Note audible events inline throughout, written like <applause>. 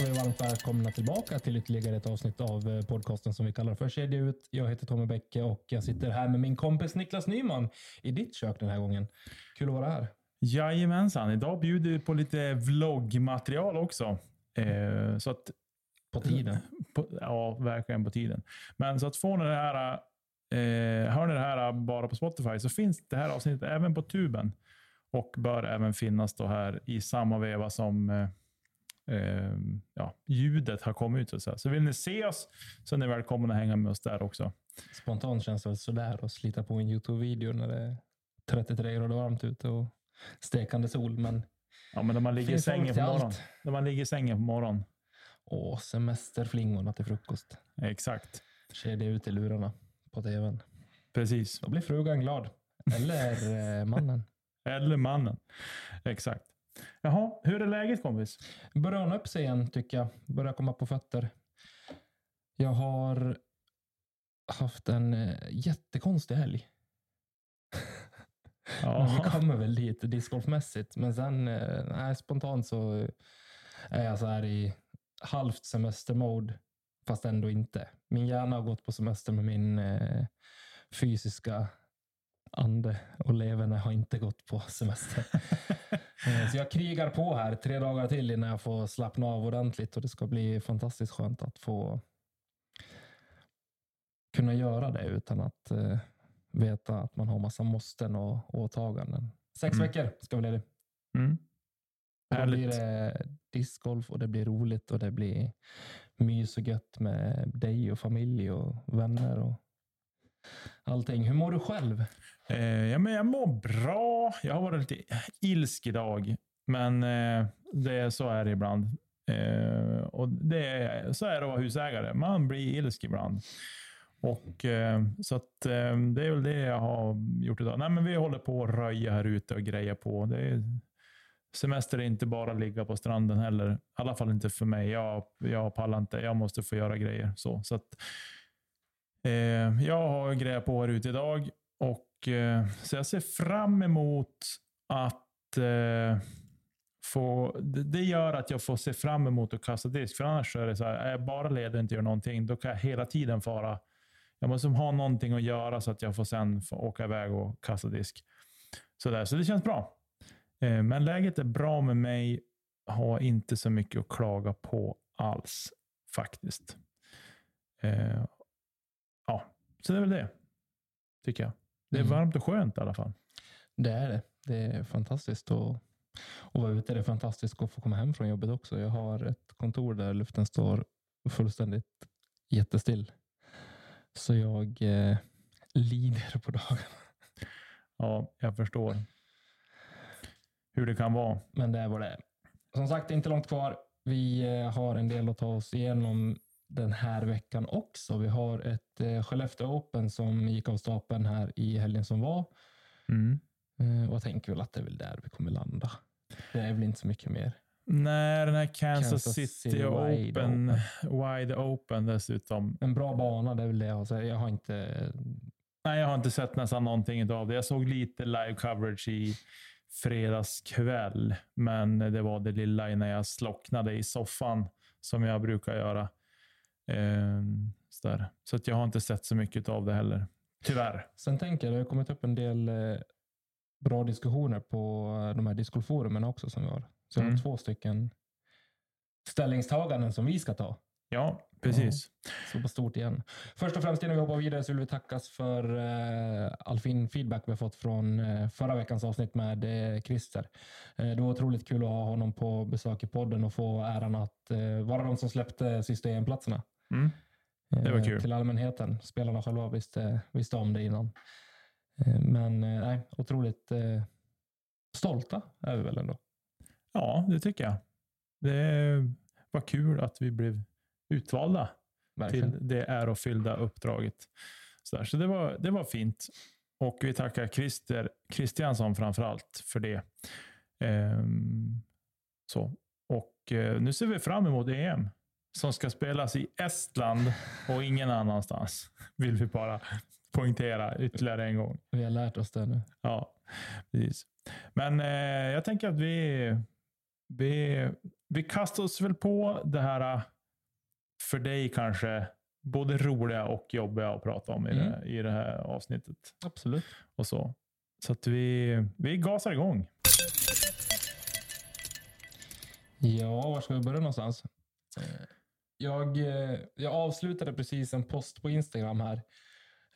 Önskar vi varmt välkomna tillbaka till ytterligare ett avsnitt av eh, podcasten som vi kallar för Kedja ut. Jag heter Tommy Bäcke och jag sitter här med min kompis Niklas Nyman i ditt kök den här gången. Kul att vara här. Jajamensan, idag bjuder vi på lite vloggmaterial också. Eh, så att, På tiden. på, ja, verkligen på tiden. Men så att få det här, eh, hör ni det här bara på Spotify så finns det här avsnittet även på tuben. Och bör även finnas då här i samma veva som eh, eh, ja, ljudet har kommit ut. Så, säga. så vill ni se oss så är ni välkomna att hänga med oss där också. Spontant känns det sådär att slita på en Youtube-video när det är 33 grader varmt ute och stekande sol. Men Ja, men när man ligger i sängen på morgonen. När man ligger i sängen på morgonen. åh, semesterflingorna till frukost. Exakt. Kedja ut i lurarna på tvn. Precis. Då blir frugan glad. Eller eh, mannen. <laughs> Eller mannen. Exakt. Jaha, hur är läget kompis? börjar ordna upp sig igen tycker jag. Börjar komma på fötter. Jag har haft en eh, jättekonstig helg. <laughs> Men vi kommer väl dit discgolfmässigt. Men sen eh, spontant så är jag så här i halvt semestermode. Fast ändå inte. Min hjärna har gått på semester med min eh, fysiska ande och leverne har inte gått på semester. <laughs> Eh, Så jag krigar på här tre dagar till innan jag får slappna av ordentligt och det ska bli fantastiskt skönt att få kunna göra det utan att eh, veta att man har massa måsten och åtaganden. Sex Mm. veckor ska vi ledig. Mm. Då blir det discgolf och det blir roligt och det blir mys och gött med dig och familj och vänner och allting. Hur mår du själv? Eh, ja, men jag mår bra. Jag har varit lite ilsk idag, men eh, det, så är det ibland. Eh, och det, så är det att vara husägare. Man blir ilsk ibland. Och, eh, så att, eh, det är väl det jag har gjort idag. Nej, men vi håller på att röja här ute och greja på. Det är, semester är inte bara ligga på stranden heller. I alla fall inte för mig. Jag, jag pallar inte. Jag måste få göra grejer. Så, så att, eh, jag har grejat på här ute idag. Och, eh, så jag ser fram emot att eh, få... Det, det gör att jag får se fram emot att kasta disk. För annars är det så här, är jag bara ledig och inte gör någonting, då kan jag hela tiden fara. Jag måste ha någonting att göra så att jag får sen få åka iväg och kasta disk. Så, där, så det känns bra. Eh, men läget är bra med mig. Har inte så mycket att klaga på alls faktiskt. Eh, så det är väl det. Tycker jag. Det är Mm. varmt och skönt i alla fall. Det är det. Det är fantastiskt att, att vara ute. Det är fantastiskt att få komma hem från jobbet också. Jag har ett kontor där luften står fullständigt jättestill. Så jag eh, lider på dagarna. Ja, jag förstår hur det kan vara. Men det är vad det är. Som sagt, inte långt kvar. Vi eh, har en del att ta oss igenom den här veckan också. Vi har ett eh, Skellefteå Open som gick av stapeln här i helgen som var. Mm. Eh, och jag tänker väl att det är väl där vi kommer landa. Det är väl inte så mycket mer. Nej, den här Kansas, Kansas City, City Wide Open, wide open dessutom. En bra bana, det är väl det jag har. Jag har inte... Nej, jag har inte sett nästan någonting av det. Jag såg lite live coverage i fredags kväll, men det var det lilla innan jag slocknade i soffan som jag brukar göra. Ehm, så där. så att jag har inte sett så mycket av det heller. Tyvärr. Sen tänker jag, det har kommit upp en del eh, bra diskussioner på eh, de här discgolfforumen också som vi har. Så jag har Mm. två stycken ställningstaganden som vi ska ta. Ja, precis. Så på stort igen. Först och främst innan vi hoppar vidare så vill vi tackas för eh, all fin feedback vi har fått från eh, förra veckans avsnitt med eh, Christer. Eh, det var otroligt kul att ha honom på besök i podden och få äran att eh, vara de som släppte sista EM-platserna. Mm. Det var eh, kul. Till allmänheten. Spelarna själva visste, visste om det innan. Eh, men eh, nej, otroligt stolta är vi väl ändå. Ja, det tycker jag. Det var kul att vi blev utvalda Verkligen. till det ärofyllda uppdraget. Så, där. så det, var, det var fint. Och vi tackar Christer Kristiansson framför allt för det. Ehm, så. Och nu ser vi fram emot EM som ska spelas i Estland och ingen annanstans. Vill vi bara poängtera ytterligare en gång. Vi har lärt oss det nu. Ja, precis. Men eh, jag tänker att vi, vi, vi kastar oss väl på det här, eh, för dig kanske, både roliga och jobbiga att prata om i, Mm. det, i det här avsnittet. Absolut. och Så Så att vi, vi gasar igång. Ja, var ska vi börja någonstans? Jag, eh, jag avslutade precis en post på Instagram här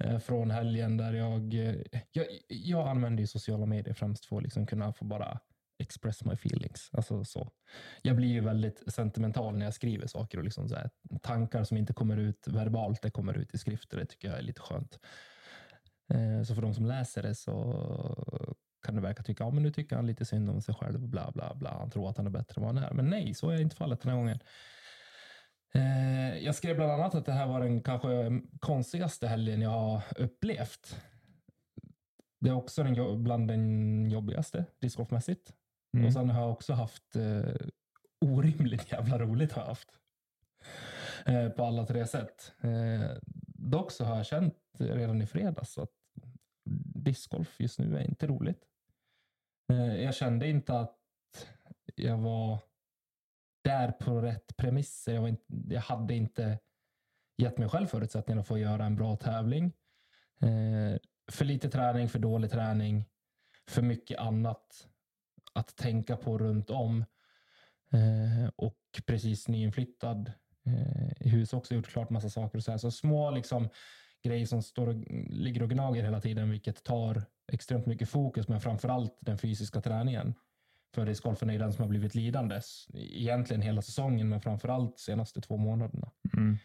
eh, från helgen där jag, eh, jag, jag använder ju sociala medier främst för att liksom kunna få bara express my feelings. Alltså så. Jag blir ju väldigt sentimental när jag skriver saker och liksom så här, tankar som inte kommer ut verbalt, det kommer ut i skrift och det tycker jag är lite skönt. Så för de som läser det så kan det verka tycka, ja men nu tycker han lite synd om sig själv, bla bla bla. Han tror att han är bättre än vad han är. Men nej, så är inte fallet den här gången. Eh, Jag skrev bland annat att det här var den kanske konstigaste helgen jag har upplevt. Det är också den, bland den jobbigaste discgolfmässigt. Mm. Och sen har jag också haft eh, orimligt jävla roligt har jag haft. Eh, på alla tre sätt. Eh, dock så har jag känt redan i fredags att discgolf just nu är inte roligt. Eh, jag kände inte att jag var där på rätt premisser. Jag, var inte, jag hade inte gett mig själv förutsättningarna för att göra en bra tävling. Eh, för lite träning, för dålig träning, för mycket annat att tänka på runt om. Eh, och precis nyinflyttad eh, i hus också gjort klart massa saker. Och så, här. så små liksom, grejer som står och, ligger och gnager hela tiden, vilket tar extremt mycket fokus, men framför allt den fysiska träningen. För discgolfen är ju den som har blivit lidandes. Egentligen hela säsongen, men framför allt senaste två månaderna. Mm.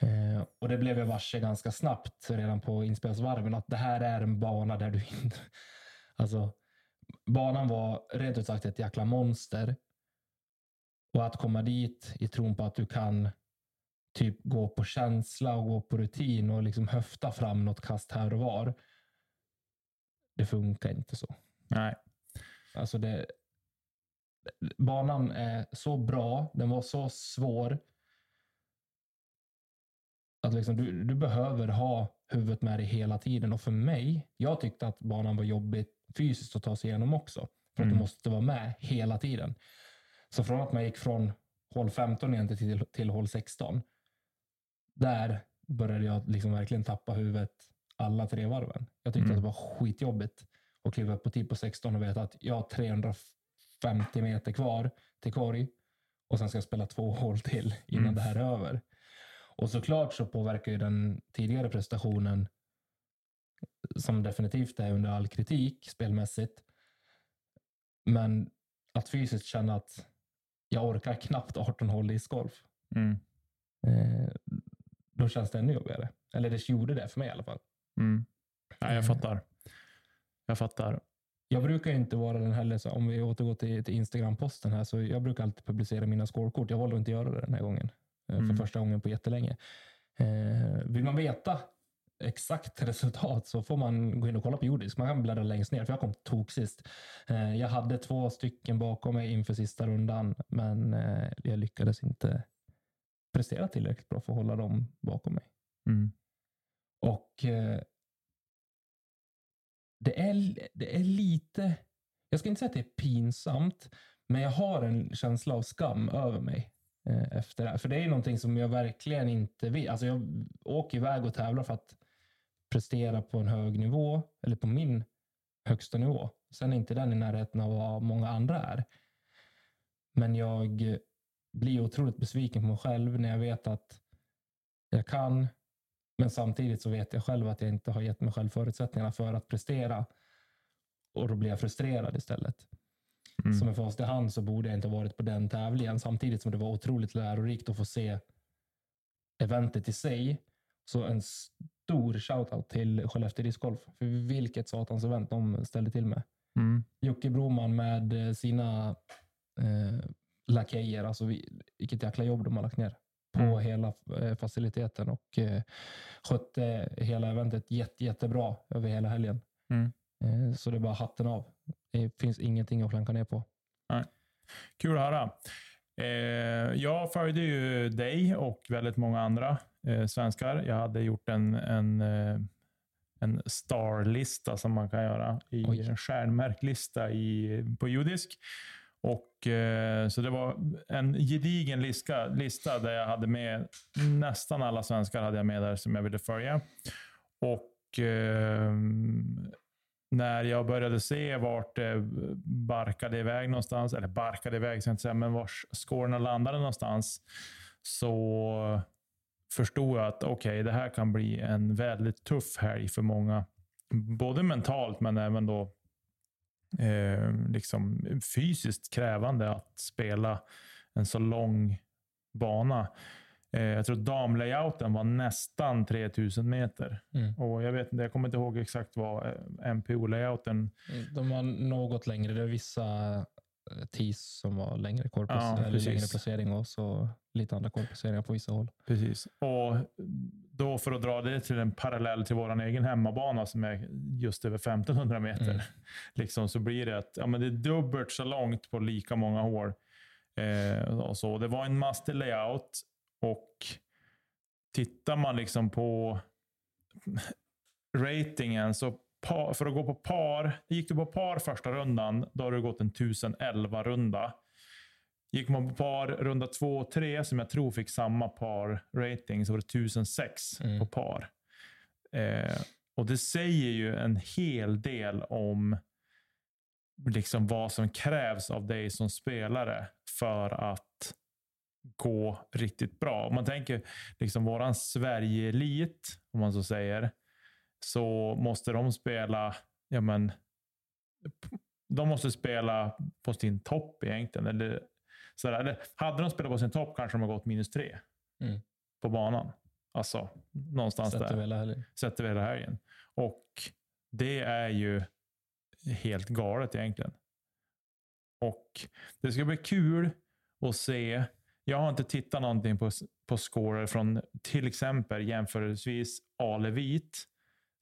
Eh, och det blev jag varse ganska snabbt redan på inspelsvarven att det här är en bana där du inte... <laughs> Alltså, banan var rent ut sagt ett jäkla monster. Och att komma dit i tron på att du kan typ gå på känsla och gå på rutin och liksom höfta fram något kast här och var. Det funkar inte så. Nej. Alltså det, banan är så bra, den var så svår. Att liksom du, du behöver ha huvudet med dig hela tiden. Och för mig, jag tyckte att banan var jobbig fysiskt att ta sig igenom också. För att Mm. du måste vara med hela tiden. Så från att man gick från hål 15 igen till, till hål 16. Där började jag liksom verkligen tappa huvudet alla tre varven. Jag tyckte Mm. att det var skitjobbigt att kliva upp på tid på 16 och veta att jag har 350 meter kvar till korg och sen ska jag spela två hål till innan Mm. det här är över. Och såklart så påverkar ju den tidigare prestationen som definitivt är under all kritik spelmässigt. Men att fysiskt känna att jag orkar knappt 18 hål i discgolf. Mm. Eh, då känns det ännu jobbigare. Eller det gjorde det för mig i alla fall. Mm. Nej, jag Eh. fattar. Jag fattar. Jag brukar inte vara den heller, så om vi återgår till, till Instagram-posten här, så jag brukar alltid publicera mina scorekort. Jag valde att inte göra det den här gången. eh, Mm. För första gången på jättelänge. Eh, vill man veta exakt <laughs> resultat så får man gå in och kolla på jordisk. Man kan bläddra längst ner, för jag kom tok sist. Eh, jag hade två stycken bakom mig inför sista rundan, men eh, jag lyckades inte prestera tillräckligt bra för att hålla dem bakom mig. Mm. Och eh, det, är, det är lite, jag ska inte säga att det är pinsamt, men jag har en känsla av skam över mig eh, efter det här. För det är någonting som jag verkligen inte vill. Alltså jag åker iväg och tävlar för att prestera på en hög nivå, eller på min högsta nivå. Sen är inte den i närheten av vad många andra är. Men jag blir otroligt besviken på mig själv när jag vet att jag kan, men samtidigt så vet jag själv att jag inte har gett mig själv förutsättningarna för att prestera. Och då blir jag frustrerad istället. Mm. Som en fast i hand så borde jag inte ha varit på den tävlingen, samtidigt som det var otroligt lärorikt att få se eventet i sig. Så en stor shoutout till Skellefteå discgolf. För vilket satans event de ställde till med. Mm. Jocke Broman med sina eh, lakejer, alltså vi- vilket jäkla jobb de har lagt ner på Mm. hela eh, faciliteten och eh, skötte hela eventet jätte, jättebra över hela helgen. Mm. Eh, så det är bara hatten av. Det finns ingenting att klanka ner på. Kul att höra. Eh, jag följde ju dig och väldigt många andra eh, svenskar. Jag hade gjort en, en, eh, en starlista som man kan göra. I Oj. en stjärnmärklista i, på judisk. Och, eh, så det var en gedigen lista, lista där jag hade med nästan alla svenskar hade jag med där som jag ville följa. Och eh, när jag började se vart det barkade iväg någonstans, eller barkade iväg ska jag inte säga, men vars skårorna landade någonstans, så förstod jag att okej, det här kan bli en väldigt tuff helg för många. Både mentalt, men även då eh, liksom fysiskt krävande att spela en så lång bana. Eh, jag tror damlayouten var nästan 3000 meter. Mm. Och jag vet jag kommer inte ihåg exakt vad eh, MPO-layouten... De var något längre. Det är vissa eh, tees som var längre, Ja, eller längre placering och så lite andra korpplaceringar på vissa håll. Precis. Och då för att dra det till en parallell till vår egen hemmabana som är just över 1500 meter. Mm. <laughs> Liksom, så blir det att ja, men det är dubbelt så långt på lika många hål. Eh, och så. Det var en master layout och tittar man liksom på <laughs> ratingen så par, för att gå på par, gick du på par första rundan, då har du gått en 1011 runda. Gick man på par runda två och tre, som jag tror fick samma par-rating, så var det 1006 Mm. på par. Eh, och Det säger ju en hel del om liksom vad som krävs av dig som spelare för att gå riktigt bra. Om man tänker liksom våran Sverige-elit, om man så säger, så måste de spela, ja men, de måste spela på sin topp egentligen. Eller, sådär. eller hade de spelat på sin topp kanske de har gått minus tre Mm. på banan. Alltså någonstans Sett där hela helgen. sett över hela helgen. Och det är ju helt galet egentligen. Och det ska bli kul att se. Jag har inte tittat någonting på, på scorer från till exempel jämförelsevis A-Levit.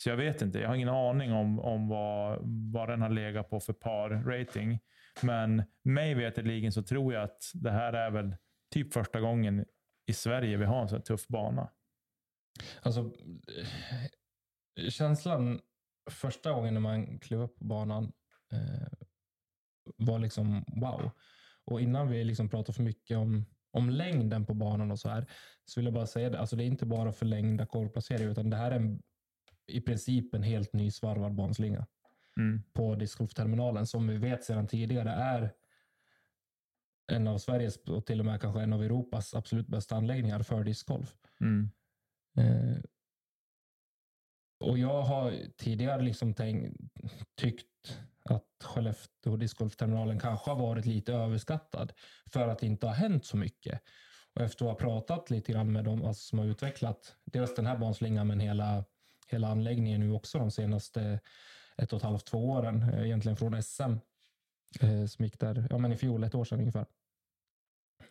Så jag vet inte. Jag har ingen aning om, om vad, vad den har legat på för par-rating. Men mig veterligen så tror jag att det här är väl typ första gången i Sverige vi har en så här tuff bana. Alltså, känslan första gången när man klev upp på banan eh, var liksom wow. Och innan vi liksom pratar för mycket om, om längden på banan och så här, så vill jag bara säga det. Alltså det är inte bara förlängda korvplaceringar, utan det här är en, i princip en helt ny svarvad banslinga Mm. på discgolfterminalen som vi vet sedan tidigare är en av Sveriges och till och med kanske en av Europas absolut bästa anläggningar för discgolf. Mm. Eh, och jag har tidigare liksom tänkt, tyckt att Skellefteå discgolfterminalen kanske har varit lite överskattad för att det inte har hänt så mycket. Och efter att ha pratat lite grann med dem alltså, som har utvecklat dels den här banslingan men hela, hela anläggningen nu också de senaste ett och ett halvt, två åren, eh, egentligen från SM eh, som gick där, ja men i fjol, ett år sedan ungefär.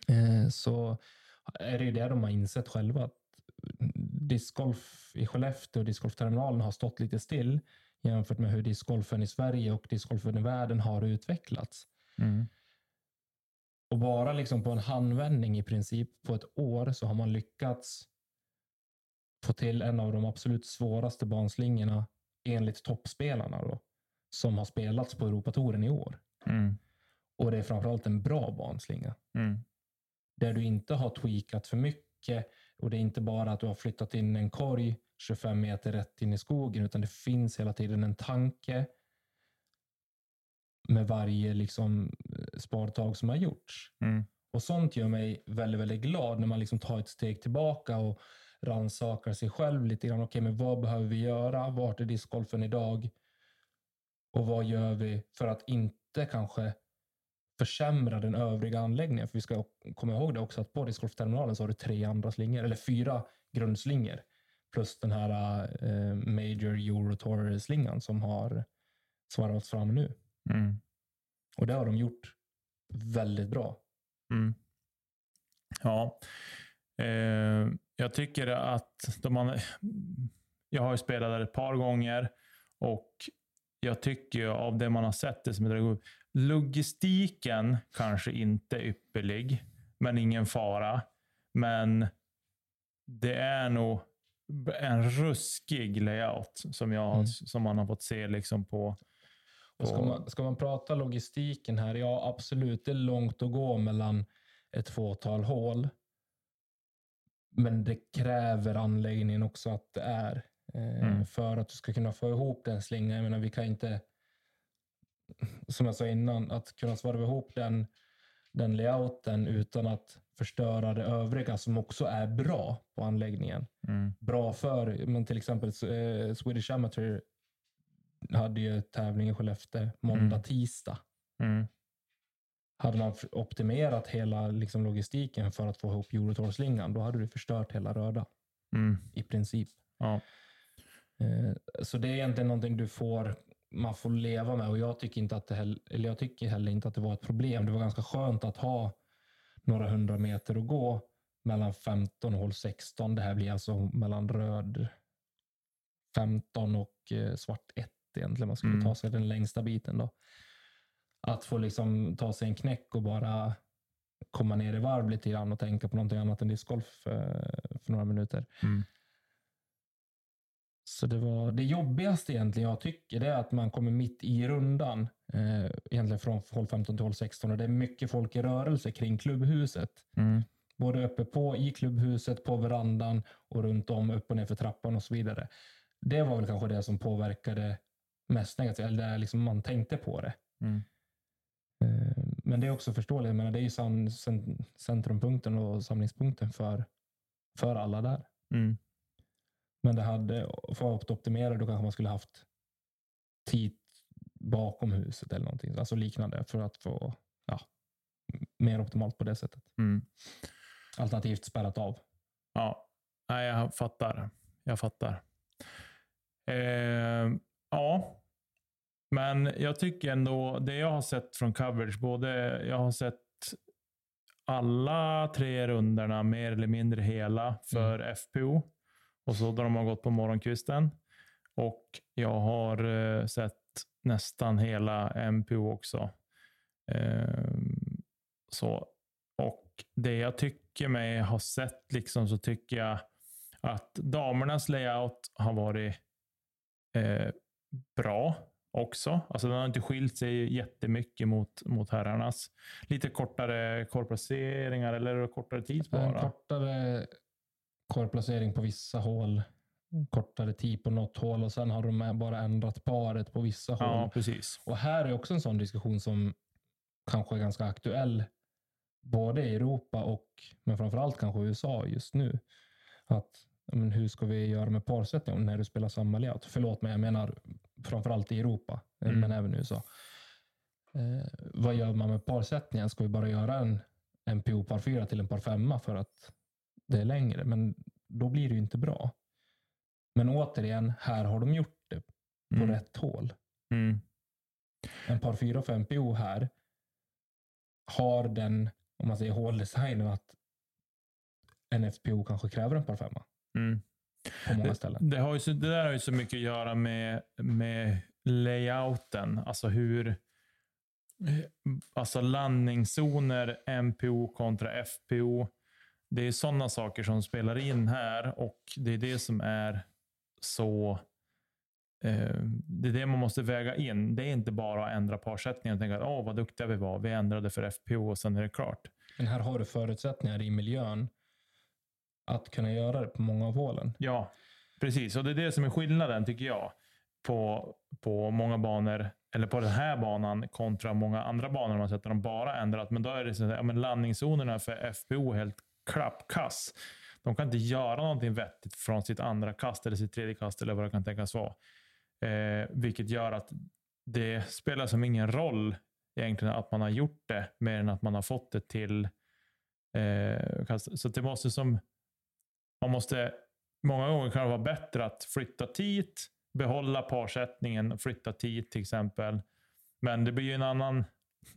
Eh, så är det ju det de har insett själva att discgolf i Skellefteå och discgolfterminalen har stått lite still jämfört med hur discgolfen i Sverige och discgolfen i världen har utvecklats. Mm. Och bara liksom på en handvändning i princip på ett år så har man lyckats få till en av de absolut svåraste banslingorna enligt toppspelarna då, som har spelats på Europatouren i år. Mm. Och det är framförallt en bra banslinga. Mm. där du inte har tweakat för mycket och det är inte bara att du har flyttat in en korg 25 meter rätt in i skogen utan det finns hela tiden en tanke med varje liksom, eh, spadtag som har gjorts. Mm. Och sånt gör mig väldigt, väldigt glad när man liksom tar ett steg tillbaka och rannsakar sig själv lite grann. Okej, men vad behöver vi göra? Vart är discgolfen idag? Och vad gör vi för att inte kanske försämra den övriga anläggningen? För vi ska komma ihåg det också att på discgolfterminalen så har du tre andra slingor, eller fyra grundslingor. Plus den här uh, Major Eurotour-slingan som har svarvats fram nu. Mm. Och det har de gjort väldigt bra. Mm. Ja. Eh, jag tycker att de man, jag har ju spelat där ett par gånger och jag tycker av det man har sett det som är Logistiken kanske inte är ypperlig, men ingen fara. Men det är nog en ruskig layout som, jag, mm. som man har fått se liksom på, på... Ska, man, ska man prata logistiken här? Ja, absolut. Det är långt att gå mellan ett fåtal hål. Men det kräver anläggningen också att det är. Eh, mm. För att du ska kunna få ihop den slingan. Jag menar, vi kan inte, som jag sa innan, att kunna svarva ihop den, den layouten utan att förstöra det övriga som också är bra på anläggningen. Mm. Bra för, men till exempel eh, Swedish Amateur hade ju tävling i Skellefteå måndag, mm. tisdag. Hade man optimerat hela liksom, logistiken för att få ihop Eurotour-slingan, då hade du förstört hela röda. Mm. I princip. Ja. Eh, så det är egentligen någonting du får, man får leva med och jag tycker, inte att det heller, eller jag tycker heller inte att det var ett problem. Det var ganska skönt att ha några hundra meter att gå mellan 15 och hål 16. Det här blir alltså mellan röd 15 och eh, svart 1 egentligen. Man skulle mm. ta sig den längsta biten då. Att få liksom ta sig en knäck och bara komma ner i varv lite grann och tänka på någonting annat än discgolf för, för några minuter. Mm. Så det var det jobbigaste egentligen jag tycker, det är att man kommer mitt i rundan, eh, egentligen från håll 15 till håll 16 och det är mycket folk i rörelse kring klubbhuset. Mm. Både uppe på i klubbhuset, på verandan och runt om, upp och ner för trappan och så vidare. Det var väl kanske det som påverkade mest negativt, eller där liksom man tänkte på det. Mm. Eh, men det är också förståeligt, men det är ju centrumpunkten och samlingspunkten för, för alla där. Mm. Men det hade, för att optimera då kanske man skulle haft tid bakom huset eller någonting. Alltså liknande för att få ja, mer optimalt på det sättet. Mm. Alternativt spärrat av. Ja, Nej, jag fattar. Jag fattar. Eh, ja, men jag tycker ändå, det jag har sett från coverage, både jag har sett alla tre rundorna mer eller mindre hela för mm. FPO. Och så har de gått på morgonkvisten. Och jag har eh, sett nästan hela MPO också. Eh, så. Och det jag tycker mig ha sett, liksom, så tycker jag att damernas layout har varit eh, bra också. Alltså den har inte skilt sig jättemycket mot, mot herrarnas. Lite kortare korplaceringar eller kortare tid bara. kortare korplacering på vissa hål, kortare tid på något hål och sen har de bara ändrat paret på vissa hål. Ja, precis. Och här är också en sån diskussion som kanske är ganska aktuell, både i Europa och, men framförallt kanske i USA just nu. Att men hur ska vi göra med parsättning när du spelar samma layout? Förlåt mig, jag menar framförallt i Europa, mm. men även i USA. Eh, vad gör man med parsättningen? Ska vi bara göra en, en PO par 4 till en par 5 för att det är längre? Men då blir det ju inte bra. Men återigen, här har de gjort det på mm. rätt hål. Mm. En par 4 och 5 PO här har den, om man säger håldesignen, att en FPO kanske kräver en par 5. Mm. På många ställen. Det, det, har ju så, det där har ju så mycket att göra med, med layouten. Alltså hur alltså landningszoner, MPO kontra FPO. Det är sådana saker som spelar in här och det är det som är så eh, det är det man måste väga in. Det är inte bara att ändra parsättningen och tänka att åh, vad duktiga vi var. Vi ändrade för FPO och sen är det klart. Men här har du förutsättningar i miljön att kunna göra det på många av hålen. Ja, precis. Och det är det som är skillnaden, tycker jag, på, på många banor eller på den här banan kontra många andra banor man sett där de bara ändrat. Men då är det så att ja, men landningszonerna för FPO är helt klappkass. De kan inte göra någonting vettigt från sitt andra kast eller sitt tredje kast eller vad det kan tänkas vara. Eh, vilket gör att det spelar som ingen roll egentligen att man har gjort det, mer än att man har fått det till eh, kast. Så det måste som... Man måste... Många gånger kan det vara bättre att flytta dit, behålla parsättningen, flytta tid till exempel. Men det blir ju en annan,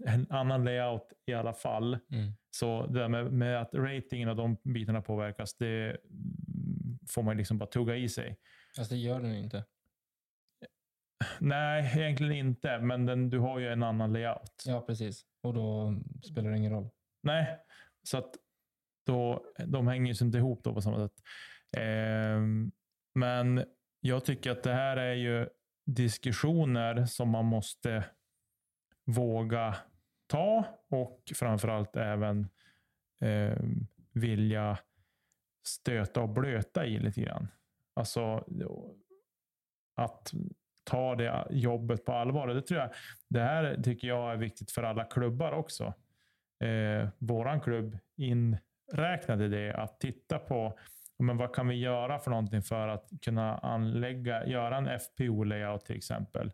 en annan layout i alla fall. Mm. Så det där med, med att ratingen och de bitarna påverkas, det får man liksom bara tugga i sig. Fast det gör den inte. Nej, egentligen inte, men den, du har ju en annan layout. Ja, precis. Och då spelar det ingen roll. Nej, så att så de hänger ju inte ihop då på samma sätt. Ehm, men jag tycker att det här är ju diskussioner som man måste våga ta och framförallt även eh, vilja stöta och blöta i lite grann. Alltså att ta det jobbet på allvar. Det, tror jag, det här tycker jag är viktigt för alla klubbar också. Eh, våran klubb in uträknade det, att titta på men vad kan vi göra för någonting för att kunna anlägga, göra en FPO-layout till exempel.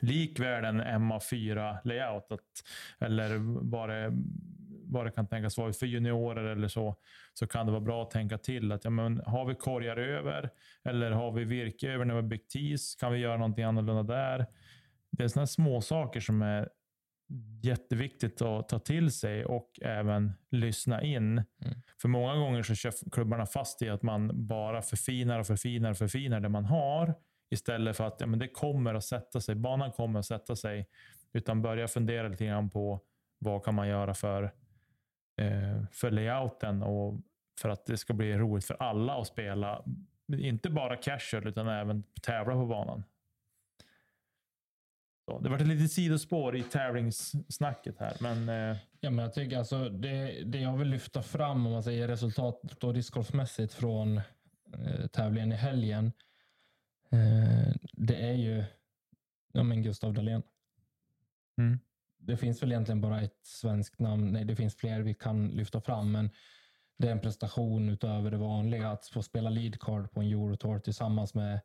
Likväl en MA4-layout, eller vad det, vad det kan tänkas vara för juniorer eller så, så kan det vara bra att tänka till att ja, men har vi korgar över eller har vi virke över när vi har byggt tis? Kan vi göra någonting annorlunda där? Det är sådana små saker som är jätteviktigt att ta till sig och även lyssna in. Mm. För många gånger så kör klubbarna fast i att man bara förfinar och förfinar och förfinar det man har istället för att ja, men det kommer att sätta sig. Banan kommer att sätta sig. Utan börja fundera lite grann på vad kan man göra för, eh, för layouten och för att det ska bli roligt för alla att spela. Inte bara casual utan även tävla på banan. Så, det var ett litet sidospår i tävlingssnacket här, men eh, Ja, men jag tycker alltså det, det jag vill lyfta fram om man säger resultat och discgolfmässigt från eh, tävlingen i helgen. Eh, det är ju ja, men Gustav Dahlén. Mm. Det finns väl egentligen bara ett svenskt namn. Nej, det finns fler vi kan lyfta fram, men det är en prestation utöver det vanliga att få spela lead card på en Eurotour tillsammans med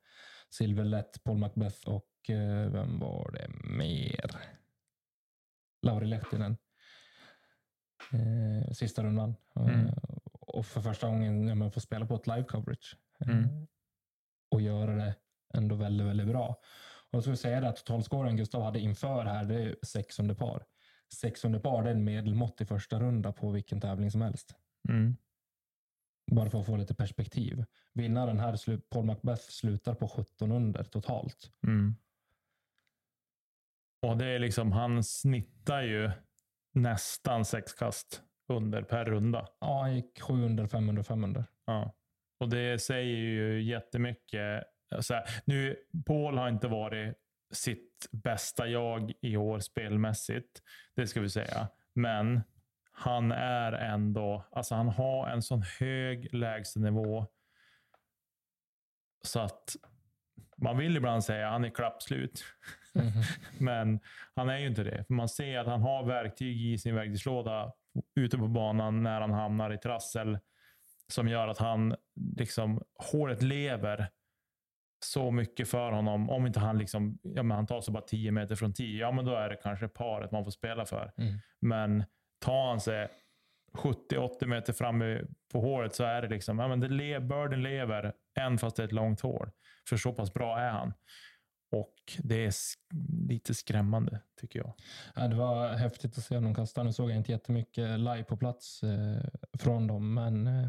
Silver Lett, Paul Macbeth och eh, vem var det mer? Lauri Lehtinen. Eh, sista rundan. Mm. Eh, och för första gången ja, men få spela på ett live coverage. Mm. Och göra det ändå väldigt, väldigt bra. Och jag skulle säga det att totalscoren Gustav hade inför här, det är 6 under par. 6 under par, det är en medelmått i första runda på vilken tävling som helst. mm. Bara för att få lite perspektiv. Vinnaren här, Paul Macbeth, slutar på 17 under totalt. Mm. Och det är liksom, han snittar ju nästan sex kast under per runda. Ja, han gick 7 under, 5 under, 5 under. Ja. Och det säger ju jättemycket. Så här, nu, Paul har inte varit sitt bästa jag i år spelmässigt. Det ska vi säga. Men han är ändå, alltså han har en sån hög lägstanivå. Så att man vill ibland säga att han är klappslut. <laughs> Men han är ju inte det. För man ser att han har verktyg i sin verktygslåda ute på banan när han hamnar i trassel. Som gör att han, liksom, håret lever så mycket för honom. Om inte han liksom, ja men han tar sig bara 10 meter från 10, ja men då är det kanske paret man får spela för. Mm. Men tar han sig 70-80 meter fram på håret så är det liksom, ja men det le, birden lever, än fast det är ett långt hår. För så pass bra är han. Och det är lite skrämmande, tycker jag. Ja, det var häftigt att se dem kasta. Nu såg jag inte jättemycket live på plats eh, från dem, men eh,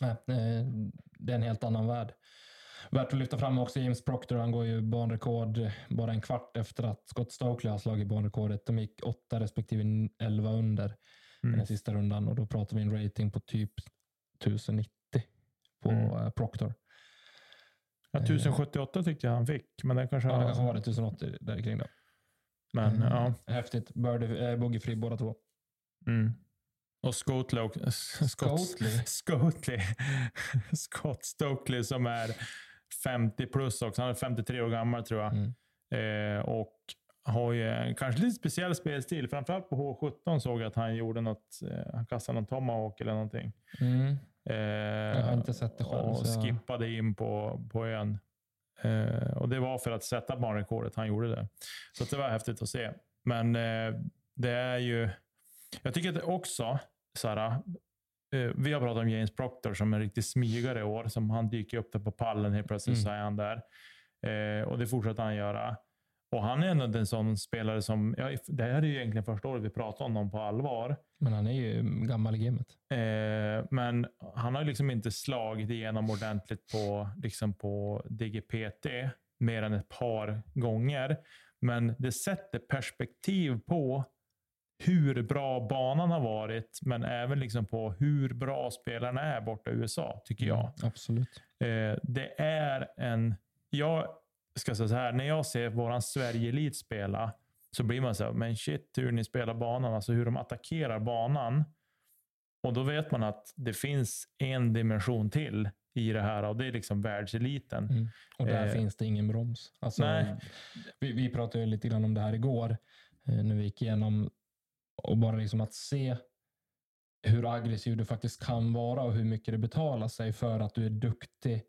eh, det är en helt annan värld. Värt att lyfta fram också James Proctor. Han går ju banrekord bara en kvart efter att Scott Stokely har slagit banrekordet. De gick 8 respektive 11 under Mm. den sista rundan och då pratar vi en rating på typ 1090 på Mm. eh, Proctor. Ja, 1078 tyckte jag han fick, men det kanske Ja, det kanske var det 1080 där kring då. Men, Mm. ja. Häftigt. Birdie, eh, bogeyfri båda två. Mm. Och Scotley? <laughs> Scotley. <laughs> Scott Stokely som är 50 plus också. Han är 53 år gammal tror jag. Mm. Eh, och har ju en kanske lite speciell spelstil. Framförallt på H17 såg jag att han gjorde något, eh, han kastade någon tomahawk eller någonting. Mm. Eh, Jag har inte sett det själv. och så skippade in på, på ön. Eh, och Det var för att sätta banrekordet han gjorde det. Så det var häftigt att se. Men eh, det är ju... Jag tycker att det också, Sara, eh, vi har pratat om James Proctor som en riktig smygare i år. Som han dyker upp där på pallen helt plötsligt Mm. så är han där. Eh, och det fortsätter han göra. Och han är ändå en sån spelare som, ja, det här är ju egentligen första året vi pratar om honom på allvar. Men han är ju gammal i gamet. Eh, men han har ju liksom inte slagit igenom ordentligt på, liksom på DGPT mer än ett par gånger. Men det sätter perspektiv på hur bra banan har varit, men även liksom på hur bra spelarna är borta i USA, tycker jag. Mm, absolut. Eh, det är en... Jag ska säga så här, när jag ser våran Sverige-elit spela så blir man så här, men shit hur ni spelar banan, alltså hur de attackerar banan. Och då vet man att det finns en dimension till i det här och det är liksom världseliten. Mm. Och där Eh, finns det ingen broms. Alltså, nej. Vi, vi pratade ju lite grann om det här igår, eh, när vi gick igenom och bara liksom att se hur aggressiv du faktiskt kan vara och hur mycket det betalar sig för att du är duktig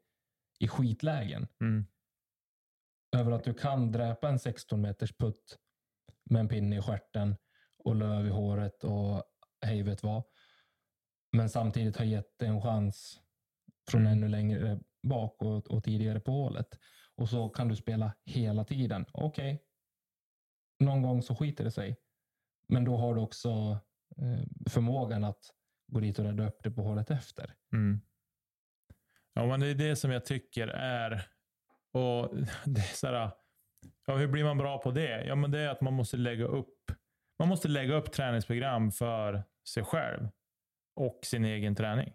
i skitlägen. Mm. Över att du kan dräpa en 16 meters putt med en pinne i stjärten och löv i håret och hej vet vad. Men samtidigt har gett en chans från Mm. ännu längre bak och, och tidigare på hålet. Och så kan du spela hela tiden. Okej, någon gång så skiter det sig. Men då har du också eh, förmågan att gå dit och rädda upp det på hålet efter. Mm. Ja, men det är det som jag tycker är... Och <laughs> det är så här, ja, hur blir man bra på det? Ja, men det är att man måste lägga upp man måste lägga upp träningsprogram för sig själv och sin egen träning.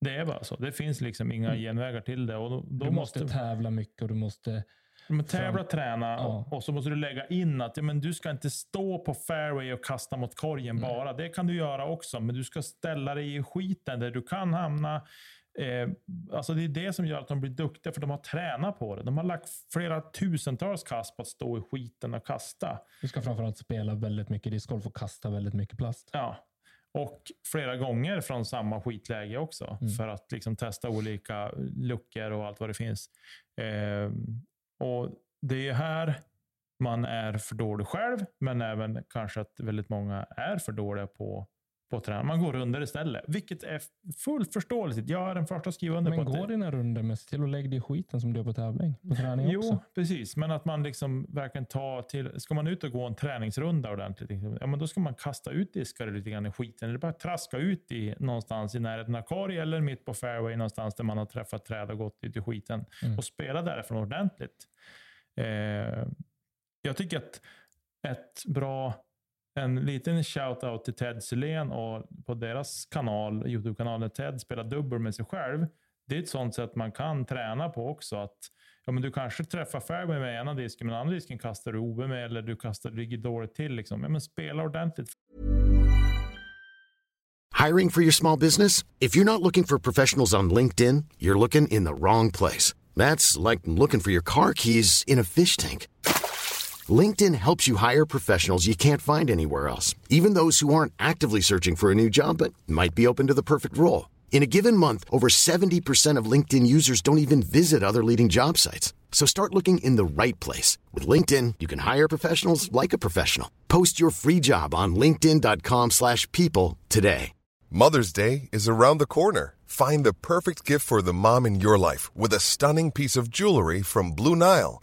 Det är bara så. Det finns liksom inga Mm. genvägar till det. Och då, då Du måste måste tävla mycket och du måste... men tävla, träna Ja. och, så måste du lägga in att ja, men du ska inte stå på fairway och kasta mot korgen Nej. bara. Det kan du göra också, men du ska ställa dig i skiten där du kan hamna. Eh, alltså det är det som gör att de blir duktiga, för de har tränat på det. De har lagt flera tusentals kast på att stå i skiten och kasta. Du ska framförallt spela väldigt mycket discgolf och kasta väldigt mycket plast. Ja. Och flera gånger från samma skitläge också. Mm. För att liksom testa olika luckor och allt vad det finns. Eh, och Det är här man är för dålig själv, men även kanske att väldigt många är för dåliga på, på att träna. Man går under istället, vilket är fullt förståeligt. Jag är den första att skriva under Men på gå det, dina runder med till att lägga dig i skiten som du gör på tävling. På träning Jo, också. precis. Men att man liksom verkligen tar till... Ska man ut och gå en träningsrunda ordentligt, liksom, ja, men då ska man kasta ut diskare lite grann i skiten. Eller bara traska ut i någonstans i närheten av korg eller mitt på fairway någonstans där man har träffat träd och gått ut i skiten. Mm. Och spela därifrån ordentligt. Eh, jag tycker att ett bra... En liten shout-out till Ted Sylén och på deras kanal, Youtube-kanalen Ted spelar dubbel med sig själv. Det är ett sånt sätt man kan träna på också. Att ja, men Du kanske träffar fairway med ena disken, men andra disken kastar du OB med eller du kastar, ligger dåligt till. Liksom. Ja, men spela ordentligt. Hiring for your small business? If you're not looking for professionals on LinkedIn, you're looking in the wrong place. That's like looking for your car keys in a fish tank. LinkedIn helps you hire professionals you can't find anywhere else, even those who aren't actively searching for a new job but might be open to the perfect role. In a given month, over 70% of LinkedIn users don't even visit other leading job sites. So start looking in the right place. With LinkedIn, you can hire professionals like a professional. Post your free job on linkedin.com/people slash people today. Mother's Day is around the corner. Find the perfect gift for the mom in your life with a stunning piece of jewelry from Blue Nile.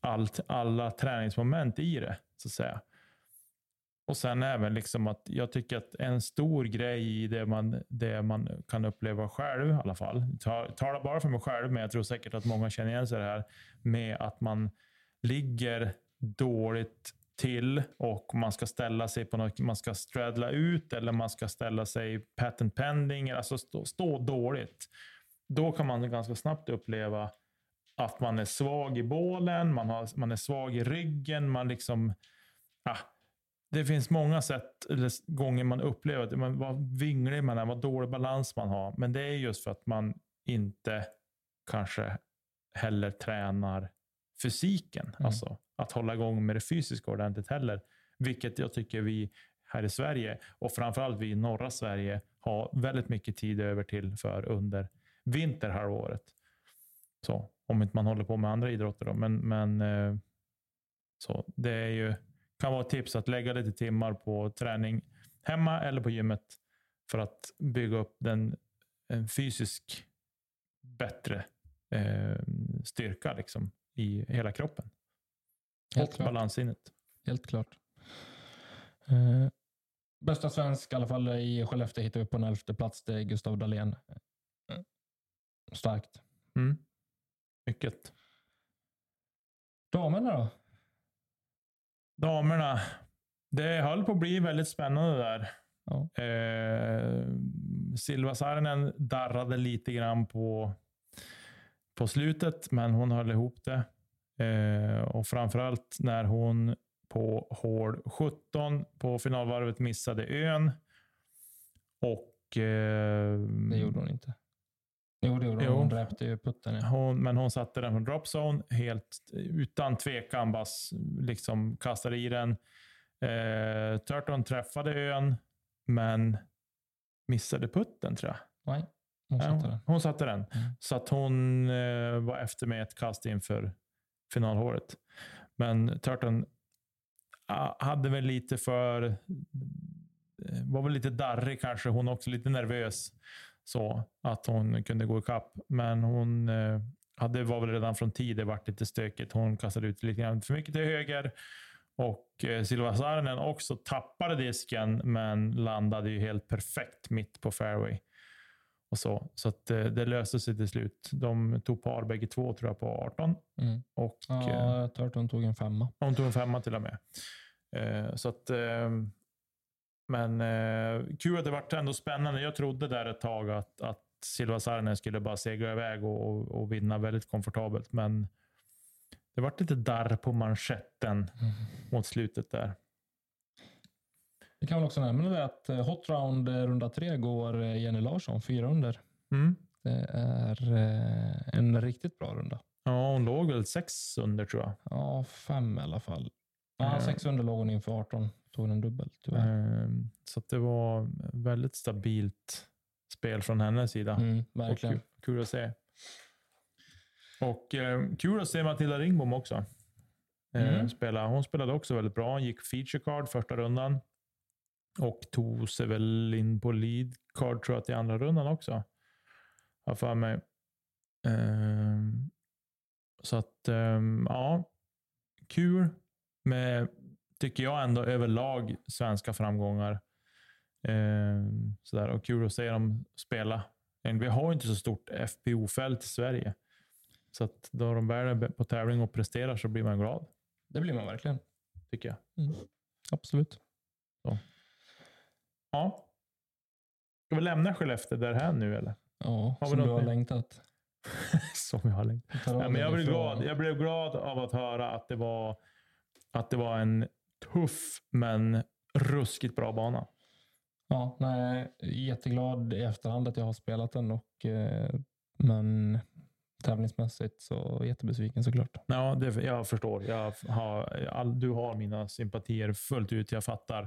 allt, alla träningsmoment i det, så att säga. Och sen även liksom att jag tycker att en stor grej i det man, det man kan uppleva själv i alla fall, Jag talar bara för mig själv, men jag tror säkert att många känner igen sig i det här, med att man ligger dåligt till och man ska ställa sig på något, man ska straddla ut eller man ska ställa sig patent pending, alltså stå, stå dåligt. Då kan man ganska snabbt uppleva att man är svag i bålen, man, har, man är svag i ryggen, man liksom... Ah, det finns många sätt, eller gånger man upplever att man, vad vinglig man är, vad dålig balans man har. Men det är just för att man inte kanske heller tränar fysiken. Mm. Alltså att hålla igång med det fysiska ordentligt heller. Vilket jag tycker vi här i Sverige och framförallt vi i norra Sverige har väldigt mycket tid över till för under vinterhalvåret. Så, om inte man håller på med andra idrotter. Då. Men, men eh, så det är ju, kan vara ett tips att lägga lite timmar på träning hemma eller på gymmet för att bygga upp den, en fysisk bättre eh, styrka liksom, i hela kroppen. Helt och balanssinnet. Helt klart. Eh, bästa svensk i alla fall i Skellefteå hittar vi på en elfte plats. Det är Gustav Dahlén. Starkt. Mm. Mycket. Damerna då? Damerna. Det höll på att bli väldigt spännande där. Ja. Eh, Silva Saarinen darrade lite grann på, på slutet, men hon höll ihop det. Eh, och framförallt när hon på hål 17 på finalvarvet missade ön. Och... Eh, det gjorde hon inte. Jo, det gjorde hon. Hon dräpte ju putten. Ja. Hon, men hon satte den från dropzone helt utan tvekan. Bara liksom kastade i den. Eh, Turton träffade ön, men missade putten tror jag. Nej, hon satte den. Hon satte den. Mm. Så att hon eh, var efter med ett kast inför finalhåret. Men Turton hade väl lite för... Eh, var väl lite darrig kanske. Hon också lite nervös så att hon kunde gå ikapp. Men hon eh, hade, var väl redan från tid det varit lite stökigt. Hon kastade ut lite grann för mycket till höger. Och eh, Silva Saarinen också tappade disken, men landade ju helt perfekt mitt på fairway. Och så så eh, det löste sig till slut. De tog par bägge två tror jag på 18. Mm. Och, ja, jag tror att hon tog en femma. Hon tog en femma till och med. Så att, men eh, kul att det vart ändå spännande. Jag trodde där ett tag att, att Silva Saarinen skulle bara segla iväg och, och, vinna väldigt komfortabelt. Men det vart lite darr på manschetten mm. mot slutet där. Vi kan väl också nämna det att eh, Hot Round eh, runda tre går eh, Jenny Larsson fyra under. Mm. Det är en riktigt bra runda. Ja, hon låg väl sex under tror jag. Ja, fem i alla fall. Ja, sex under låg hon inför 18 tog den dubbelt tyvärr. Ehm, så det var väldigt stabilt spel från hennes sida. Mm, verkligen. Och kul att se. Och eh, kul att se Matilda Ringbom också. Eh, mm. spela. Hon spelade också väldigt bra. Hon gick feature card första rundan. Och tog sig väl in på lead card tror jag till andra rundan också. Har för mig. Eh, så att, ehm, ja. Kul med tycker jag ändå överlag svenska framgångar. Eh, sådär. Och kul att se dem spela. Vi har inte så stort FPO-fält i Sverige. Så att då de väl är på tävling och presterar så blir man glad. Det blir man verkligen. Tycker jag. Mm. Absolut. Så. Ja. Ska vi lämna Skellefteå därhän nu eller? Ja, har som du <laughs> har längtat. som jag har längtat. Ja, men jag, blev glad. jag blev glad av att höra att det var, att det var en tuff men ruskigt bra bana. Ja, nej, jätteglad i efterhand att jag har spelat den, och, eh, men tävlingsmässigt så jättebesviken såklart. Ja, det, jag förstår. Jag har, all, du har mina sympatier fullt ut. Jag fattar.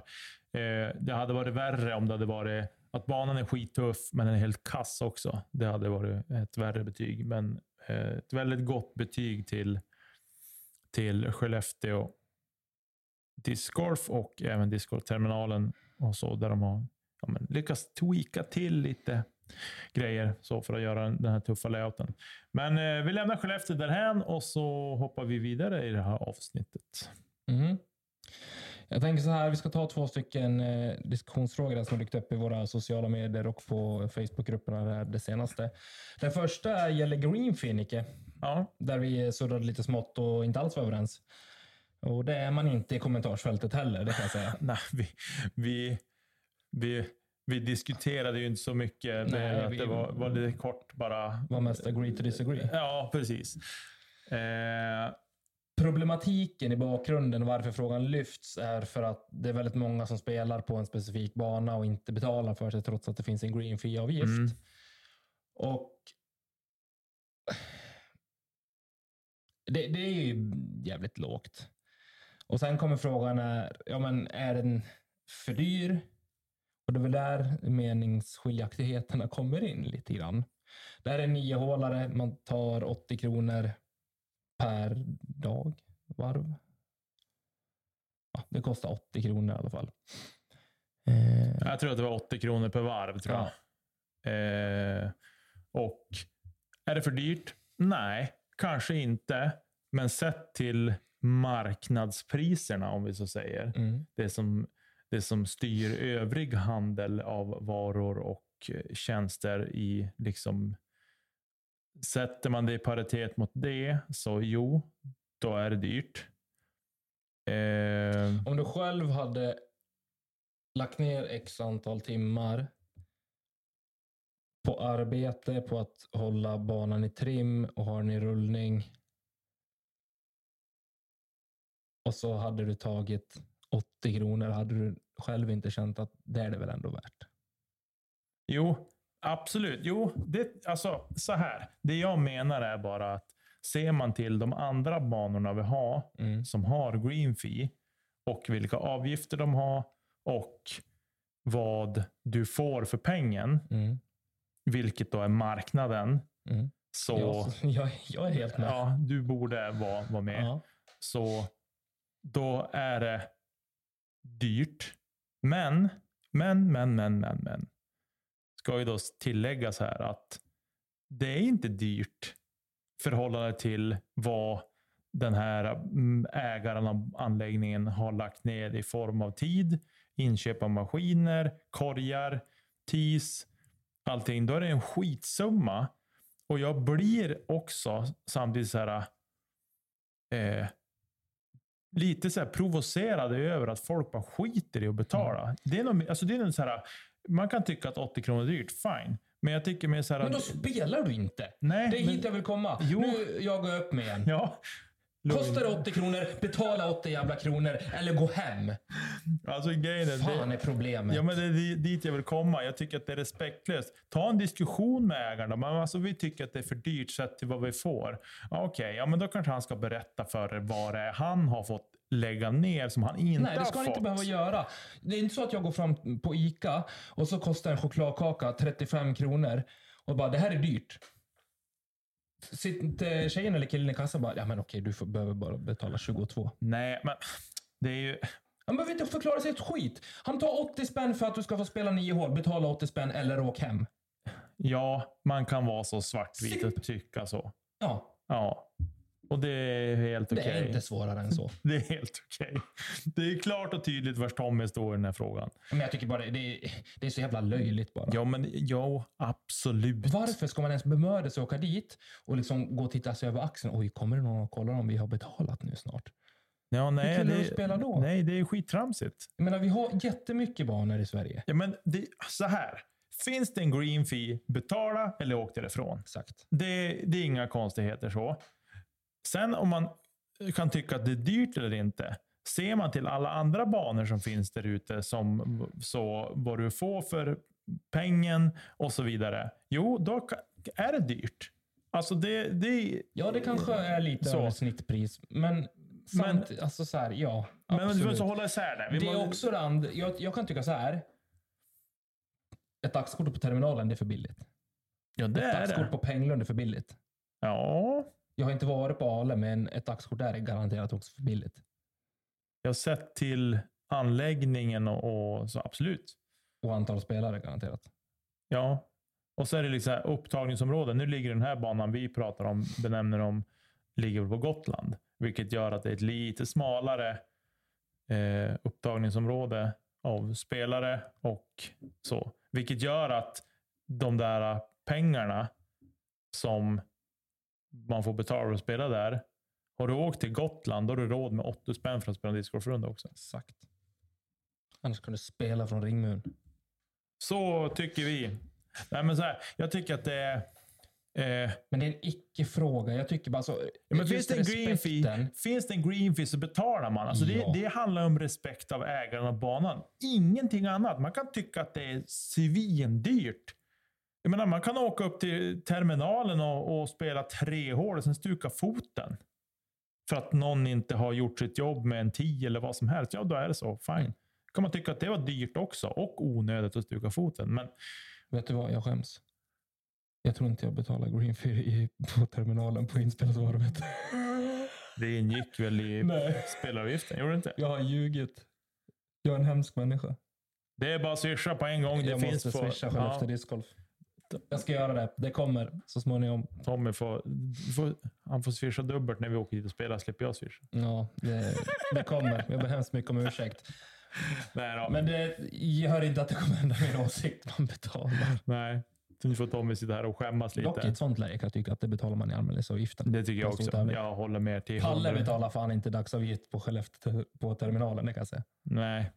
Eh, det hade varit värre om det hade varit att banan är skittuff, men den är helt kass också. Det hade varit ett värre betyg, men eh, ett väldigt gott betyg till, till Skellefteå discgolf och även discgolfterminalen och så, där de har ja, men, lyckats tweaka till lite grejer så för att göra den här tuffa layouten. Men eh, vi lämnar Skellefteå därhän och så hoppar vi vidare i det här avsnittet. Mm. Jag tänker så här, vi ska ta två stycken eh, diskussionsfrågor som dykt upp i våra sociala medier och på Facebookgrupperna det senaste. Den första gäller Greenfinicke, ja. där vi surrade lite smått och inte alls var överens. Och det är man inte i kommentarsfältet heller, det kan jag säga. <laughs> Nej, vi, vi, vi, vi diskuterade ju inte så mycket. Nej, att vi- det var, var lite kort bara. Var mest agree to disagree. Ja, precis. Eh, Problematiken i bakgrunden varför frågan lyfts är för att det är väldigt många som spelar på en specifik bana och inte betalar för sig trots att det finns en green fee-avgift. Mm. Och det, det är ju jävligt lågt. Och sen kommer frågan, är, ja, men är den för dyr? Och det är väl där meningsskiljaktigheterna kommer in lite grann. Det här är en niohålare, man tar 80 kronor per dag, varv. Ja, det kostar 80 kronor i alla fall. Eh, jag tror att det var 80 kronor per varv. Tror jag. Eh, och är det för dyrt? Nej, kanske inte. Men sett till marknadspriserna, om vi så säger. mm, det som, det som styr övrig handel av varor och eh, tjänster i liksom Sätter man det i paritet mot det, så jo, då är det dyrt. Eh, Om du själv hade lagt ner x antal timmar på arbete, på att hålla banan i trim och ha den i rullning. Och så hade du tagit 80 kronor. Hade du själv inte känt att det är det väl ändå värt? jo, absolut. Jo, det, alltså så här. Det jag menar är bara att ser man till de andra banorna vi har, Mm. som har green fee och vilka avgifter de har och vad du får för pengen, Mm. vilket då är marknaden. Mm. Så Jag, jag, <laughs> jag är helt med. ja, du borde vara, vara med. Ja. Så då är det dyrt. Men, men, men, men, men, men. Ska ju då tilläggas här att det är inte dyrt förhållande till vad den här mm, ägaren av anläggningen har lagt ner i form av tid, inköp av maskiner, korgar, TIS, allting. Då är det en skitsumma. Och jag blir också samtidigt så här eh, lite så här provocerad över att folk bara skiter i att betala. Det är nog, alltså det är nog så här, man kan tycka att 80 kronor är dyrt, fine. Men jag tycker mer så här... Men då spelar du inte. Nej, det är men- hit jag vill komma. Jo. Nu jagar jag upp mig igen. Ja. Kostar det 80 kronor, betala 80 jävla kronor eller gå hem. Alltså grejen är... Fan det, är problemet. Ja, men det är di- dit jag vill komma. Jag tycker att det är respektlöst. Ta en diskussion med ägarna. Men alltså, vi tycker att det är för dyrt sett till vad vi får. Okej, ja, men då kanske han ska berätta för er vad det är han har fått lägga ner som han inte Nej, det ska han inte behöva göra. Det är inte så att jag går fram på ICA och så kostar en chokladkaka 35 kronor och bara, det här är dyrt. Sitter tjejen eller killen i kassan bara, ja men okej, du får, behöver bara betala 22. Nej, men det är ju... Han behöver inte förklara sig ett skit. Han tar 80 spänn för att du ska få spela nio hål. Betala 80 spänn eller åk hem. Ja, man kan vara så svartvit och tycka så. Ja, Ja. Och det är helt det okej. är inte svårare än så. <laughs> Det är helt okej. Det är klart och tydligt var Tommy står i den här frågan. Men jag tycker bara det, det, är, det är så jävla löjligt bara. Ja, men ja, absolut. Varför ska man ens bemöda sig att åka dit och liksom gå och titta sig över axeln? Oj, kommer det någon och kollar om vi har betalat nu snart? Ja, nej, kunde det, du spela då? Nej, det är skittramsigt. Jag menar, vi har jättemycket banor i Sverige. Ja, men det, så här. Finns det en green fee, betala eller åk därifrån. Exakt. Det, det är inga konstigheter så. Sen om man kan tycka att det är dyrt eller inte. Ser man till alla andra banor som finns där ute, som så vad du får för pengen och så vidare. Jo, då är det dyrt. Alltså det, det, Ja, det kanske är lite Så. över snittpris, men, samt, alltså så här, ja, men du absolut. måste hålla isär det. Vi det är också andra, jag, jag kan tycka så här. Ett dagskort på terminalen, det är för billigt. Ja, det Ett är dagskort det. på Penglund är för billigt. Ja, Jag har inte varit på Ale, men ett dagskort där är garanterat också för billigt. jag har sett till anläggningen och, och så absolut. Och antal spelare garanterat. Ja, och så är det liksom upptagningsområden. Nu ligger den här banan vi pratar om, benämner om, ligger på Gotland. Vilket gör att det är ett lite smalare eh, upptagningsområde av spelare och så. Vilket gör att de där pengarna som man får betala för att spela där Har du åkt till Gotland, då har du råd med 80 spänn för att spela en discgolfrunda också. Exakt. Annars kan du spela från ringmuren. Så tycker vi. Nej, men så här, jag tycker att det är... Eh, Men det är en icke-fråga. Jag tycker bara så. ja, men finns, det en green fee, finns det en green fee så betalar man. Alltså Ja. det, det handlar om respekt av ägaren av banan. Ingenting annat. Man kan tycka att det är svindyrt. Jag menar, man kan åka upp till terminalen och, och spela tre hål och sen stuka foten. För att någon inte har gjort sitt jobb med en 10 eller vad som helst. Ja, då är det så. Fine. kan man tycka att det var dyrt också och onödigt att stuka foten. Men Vet du vad? Jag skäms. Jag tror inte jag betalar green fee på terminalen på inspelsvarvet. det ingick väl i <laughs> Nej. spelaravgiften? Gjorde det inte? Jag har ljugit. Jag är en hemsk människa. Det är bara att swisha på en gång. Det jag finns måste på, swisha Skellefteå discgolf. Jag ska göra det. Det kommer så småningom. Tommy får, får, han får swisha dubbelt när vi åker dit och spelar. Slipper jag swisha. Ja, det, det kommer. Jag ber hemskt mycket om ursäkt. Nej, då. Men det gör inte att det kommer ändra min åsikt. Man betalar. Nej. Nu får Tommy sitta här och skämmas Dock i lite. ett sånt läge kan jag tycka att det betalar man i anmälningsavgiften. Det tycker jag också. tävling. Jag håller med till Palle 100. betalar fan inte dagsavgift på Skellefteå på terminalen, det kan jag säga. Nej,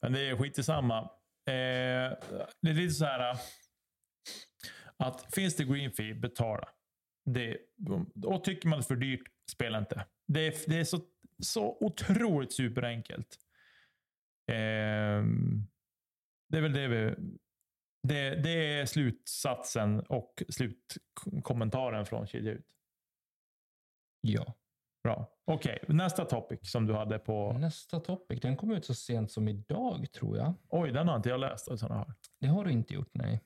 men det är skit i samma. Eh, det är lite så här att finns det green fee, betala. Det, och tycker man det är för dyrt, spela inte. Det är, det är så, så otroligt superenkelt. Eh, det är väl det vi... Det, det är slutsatsen och slutkommentaren från Kedja ut. Ja. Bra. Okej, nästa topic som du hade på... Nästa topic, den kom ut så sent som idag tror jag. Oj, den har inte jag läst. Jag har. Det har du inte gjort, nej.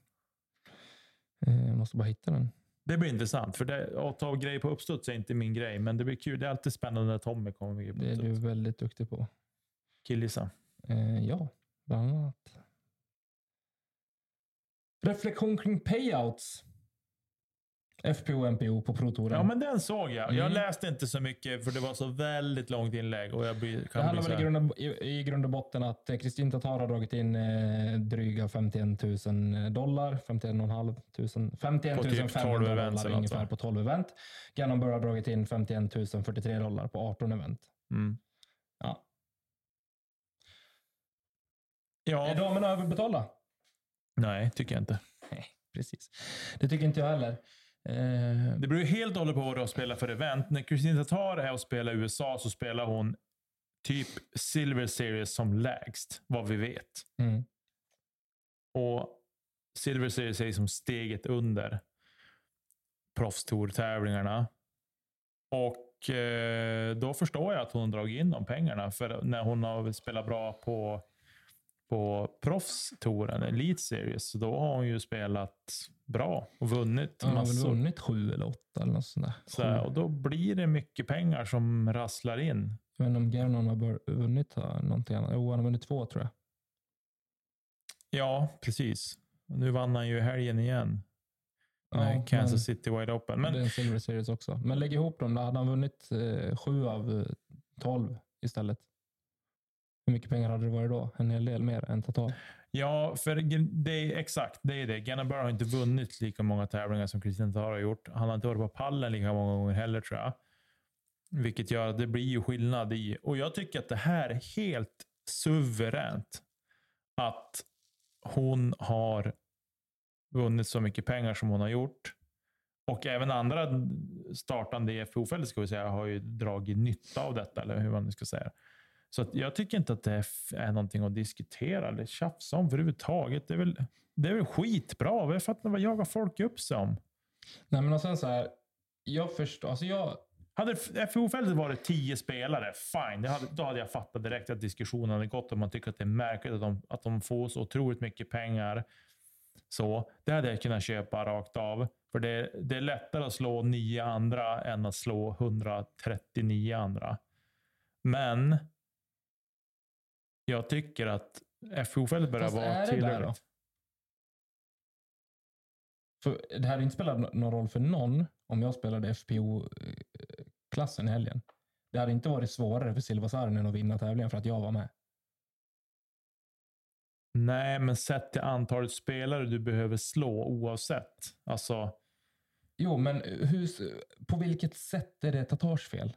Eh, Jag måste bara hitta den. Det blir intressant, för det, att ta grejer på uppstuds är inte min grej, men det blir kul. Det är alltid spännande när Tommy kommer med grejer på Det är du väldigt duktig på. Killgissa. Eh, ja, bland annat. Reflektion kring payouts. FPO och MPO på Pro-touren. Ja, men den såg jag. Jag Mm. läste inte så mycket, för det var så väldigt långt inlägg. Och jag blir, det kan bli handlar väl i grund, och, i, i grund och botten att eh, Kristin Tatar har dragit in eh, dryga 51 000 dollar. 51 500, 51 På typ 500 12 dollar något, ungefär på 12 event. Gannon har dragit in 51 043 dollar på 18 event. mm. Ja. Är Ja, damerna överbetalda? nej, tycker jag inte. Nej, precis. Det tycker inte jag heller. Eh, Det beror ju helt och hållet på vad du har spelat för event. När Kristin Tatar är och spelar i USA så spelar hon typ Silver Series som lägst, vad vi vet. mm. Och Silver Series är som steget under proffstour-tävlingarna. Och eh, då förstår jag att hon dragit in de pengarna. För när hon har spelat bra på, på proffstouren, Elite Series, då har hon ju spelat bra och vunnit Hon har väl massor. vunnit sju eller åtta eller något sånt där. Så, och då blir det mycket pengar som rasslar in. Jag vet inte om Gannon har vunnit här, någonting annat. Jo, han har vunnit två tror jag. Ja, precis. Nu vann han ju i helgen igen. Ja, Kansas men- City Wide Open. Men Det är en Silver Series också. Men lägg ihop dem, då hade han vunnit eh, sju av eh, tolv istället. Hur mycket pengar hade det varit då? En hel del mer än totalt. Ja, för det är exakt det är det. Gannon har inte vunnit lika många tävlingar som Christian Tatar har gjort. Han har inte varit på pallen lika många gånger heller tror jag. Vilket gör att det blir ju skillnad i. Och jag tycker att det här är helt suveränt. Att hon har vunnit så mycket pengar som hon har gjort. Och även andra startande i FPO-fältet ska vi säga har ju dragit nytta av detta, eller hur man nu ska säga. Så jag tycker inte att det är någonting att diskutera eller tjafsa om överhuvudtaget. Det är väl, det är väl skitbra. Jag fattar vad jagar folk upp sig om. Nej, men och sen så här. Jag förstår, alltså jag, Hade FPO-fältet varit tio spelare, fine. Hade, då hade jag fattat direkt att diskussionen hade gått om man tycker att det är märkligt att de, att de får så otroligt mycket pengar. Så Det hade jag kunnat köpa rakt av. För det, det är lättare att slå nio andra än att slå 139 andra. Men jag tycker att FPO-fältet börjar Fast vara är det där tillräckligt. För det hade inte spelat nå- någon roll för någon om jag spelade FPO-klassen i helgen. Det hade inte varit svårare för Silva Saarinen att vinna tävlingen för att jag var med. Nej, men sett till antalet spelare du behöver slå oavsett. Alltså, Jo, men hur, på vilket sätt är det Tatars fel?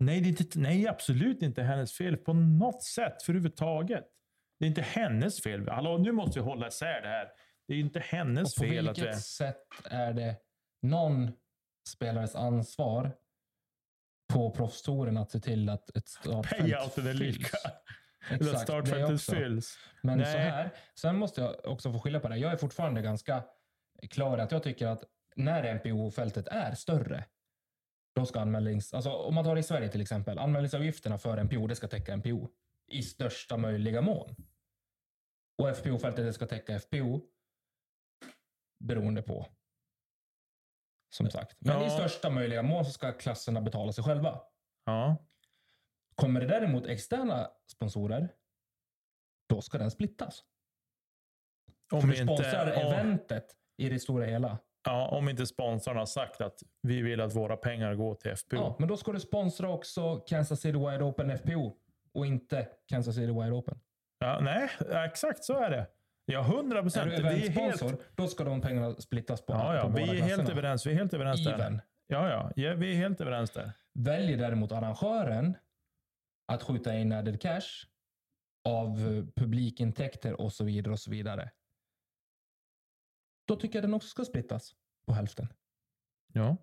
Nej, det är inte, nej, absolut inte hennes fel på något sätt för överhuvudtaget. Det är inte hennes fel. Hallå, nu måste vi hålla isär det här. Det är inte hennes Och på fel att vilket det... sätt är det någon spelares ansvar på proffstouren att se till att ett startfält Payouten är fylls? lika. <laughs> Eller Exakt, det startfältet fylls. Men Nej. så här, sen måste jag också få skilja på det. Jag är fortfarande ganska klar att jag tycker att när NPO-fältet är större, då ska anmälnings... Alltså om man tar i Sverige till exempel, anmälningsavgifterna för NPO, det ska täcka NPO i största möjliga mån. Och FPO-fältet, det ska täcka FPO beroende på. Som sagt. Men Ja. i största möjliga mån så ska klasserna betala sig själva. Ja. Kommer det däremot externa sponsorer, då ska den splittas. Om För du inte, sponsrar om, eventet i det stora hela. Ja, om inte sponsorn har sagt att vi vill att våra pengar går till FPO. Ja, men då ska du sponsra också Kansas City Wide Open FPO och inte Kansas City Wide Open. Ja, nej, exakt så är det. Ja, hundra Är procent. du Vi är helt, eventsponsor, då ska de pengarna splittas på, ja, ja, på vi är helt överens. Vi är helt överens där. Even. Ja, ja, ja, vi är helt överens där. Väljer däremot arrangören att skjuta in added cash av publikintäkter och så vidare och så vidare. Då tycker jag den också ska splittas på hälften. Ja.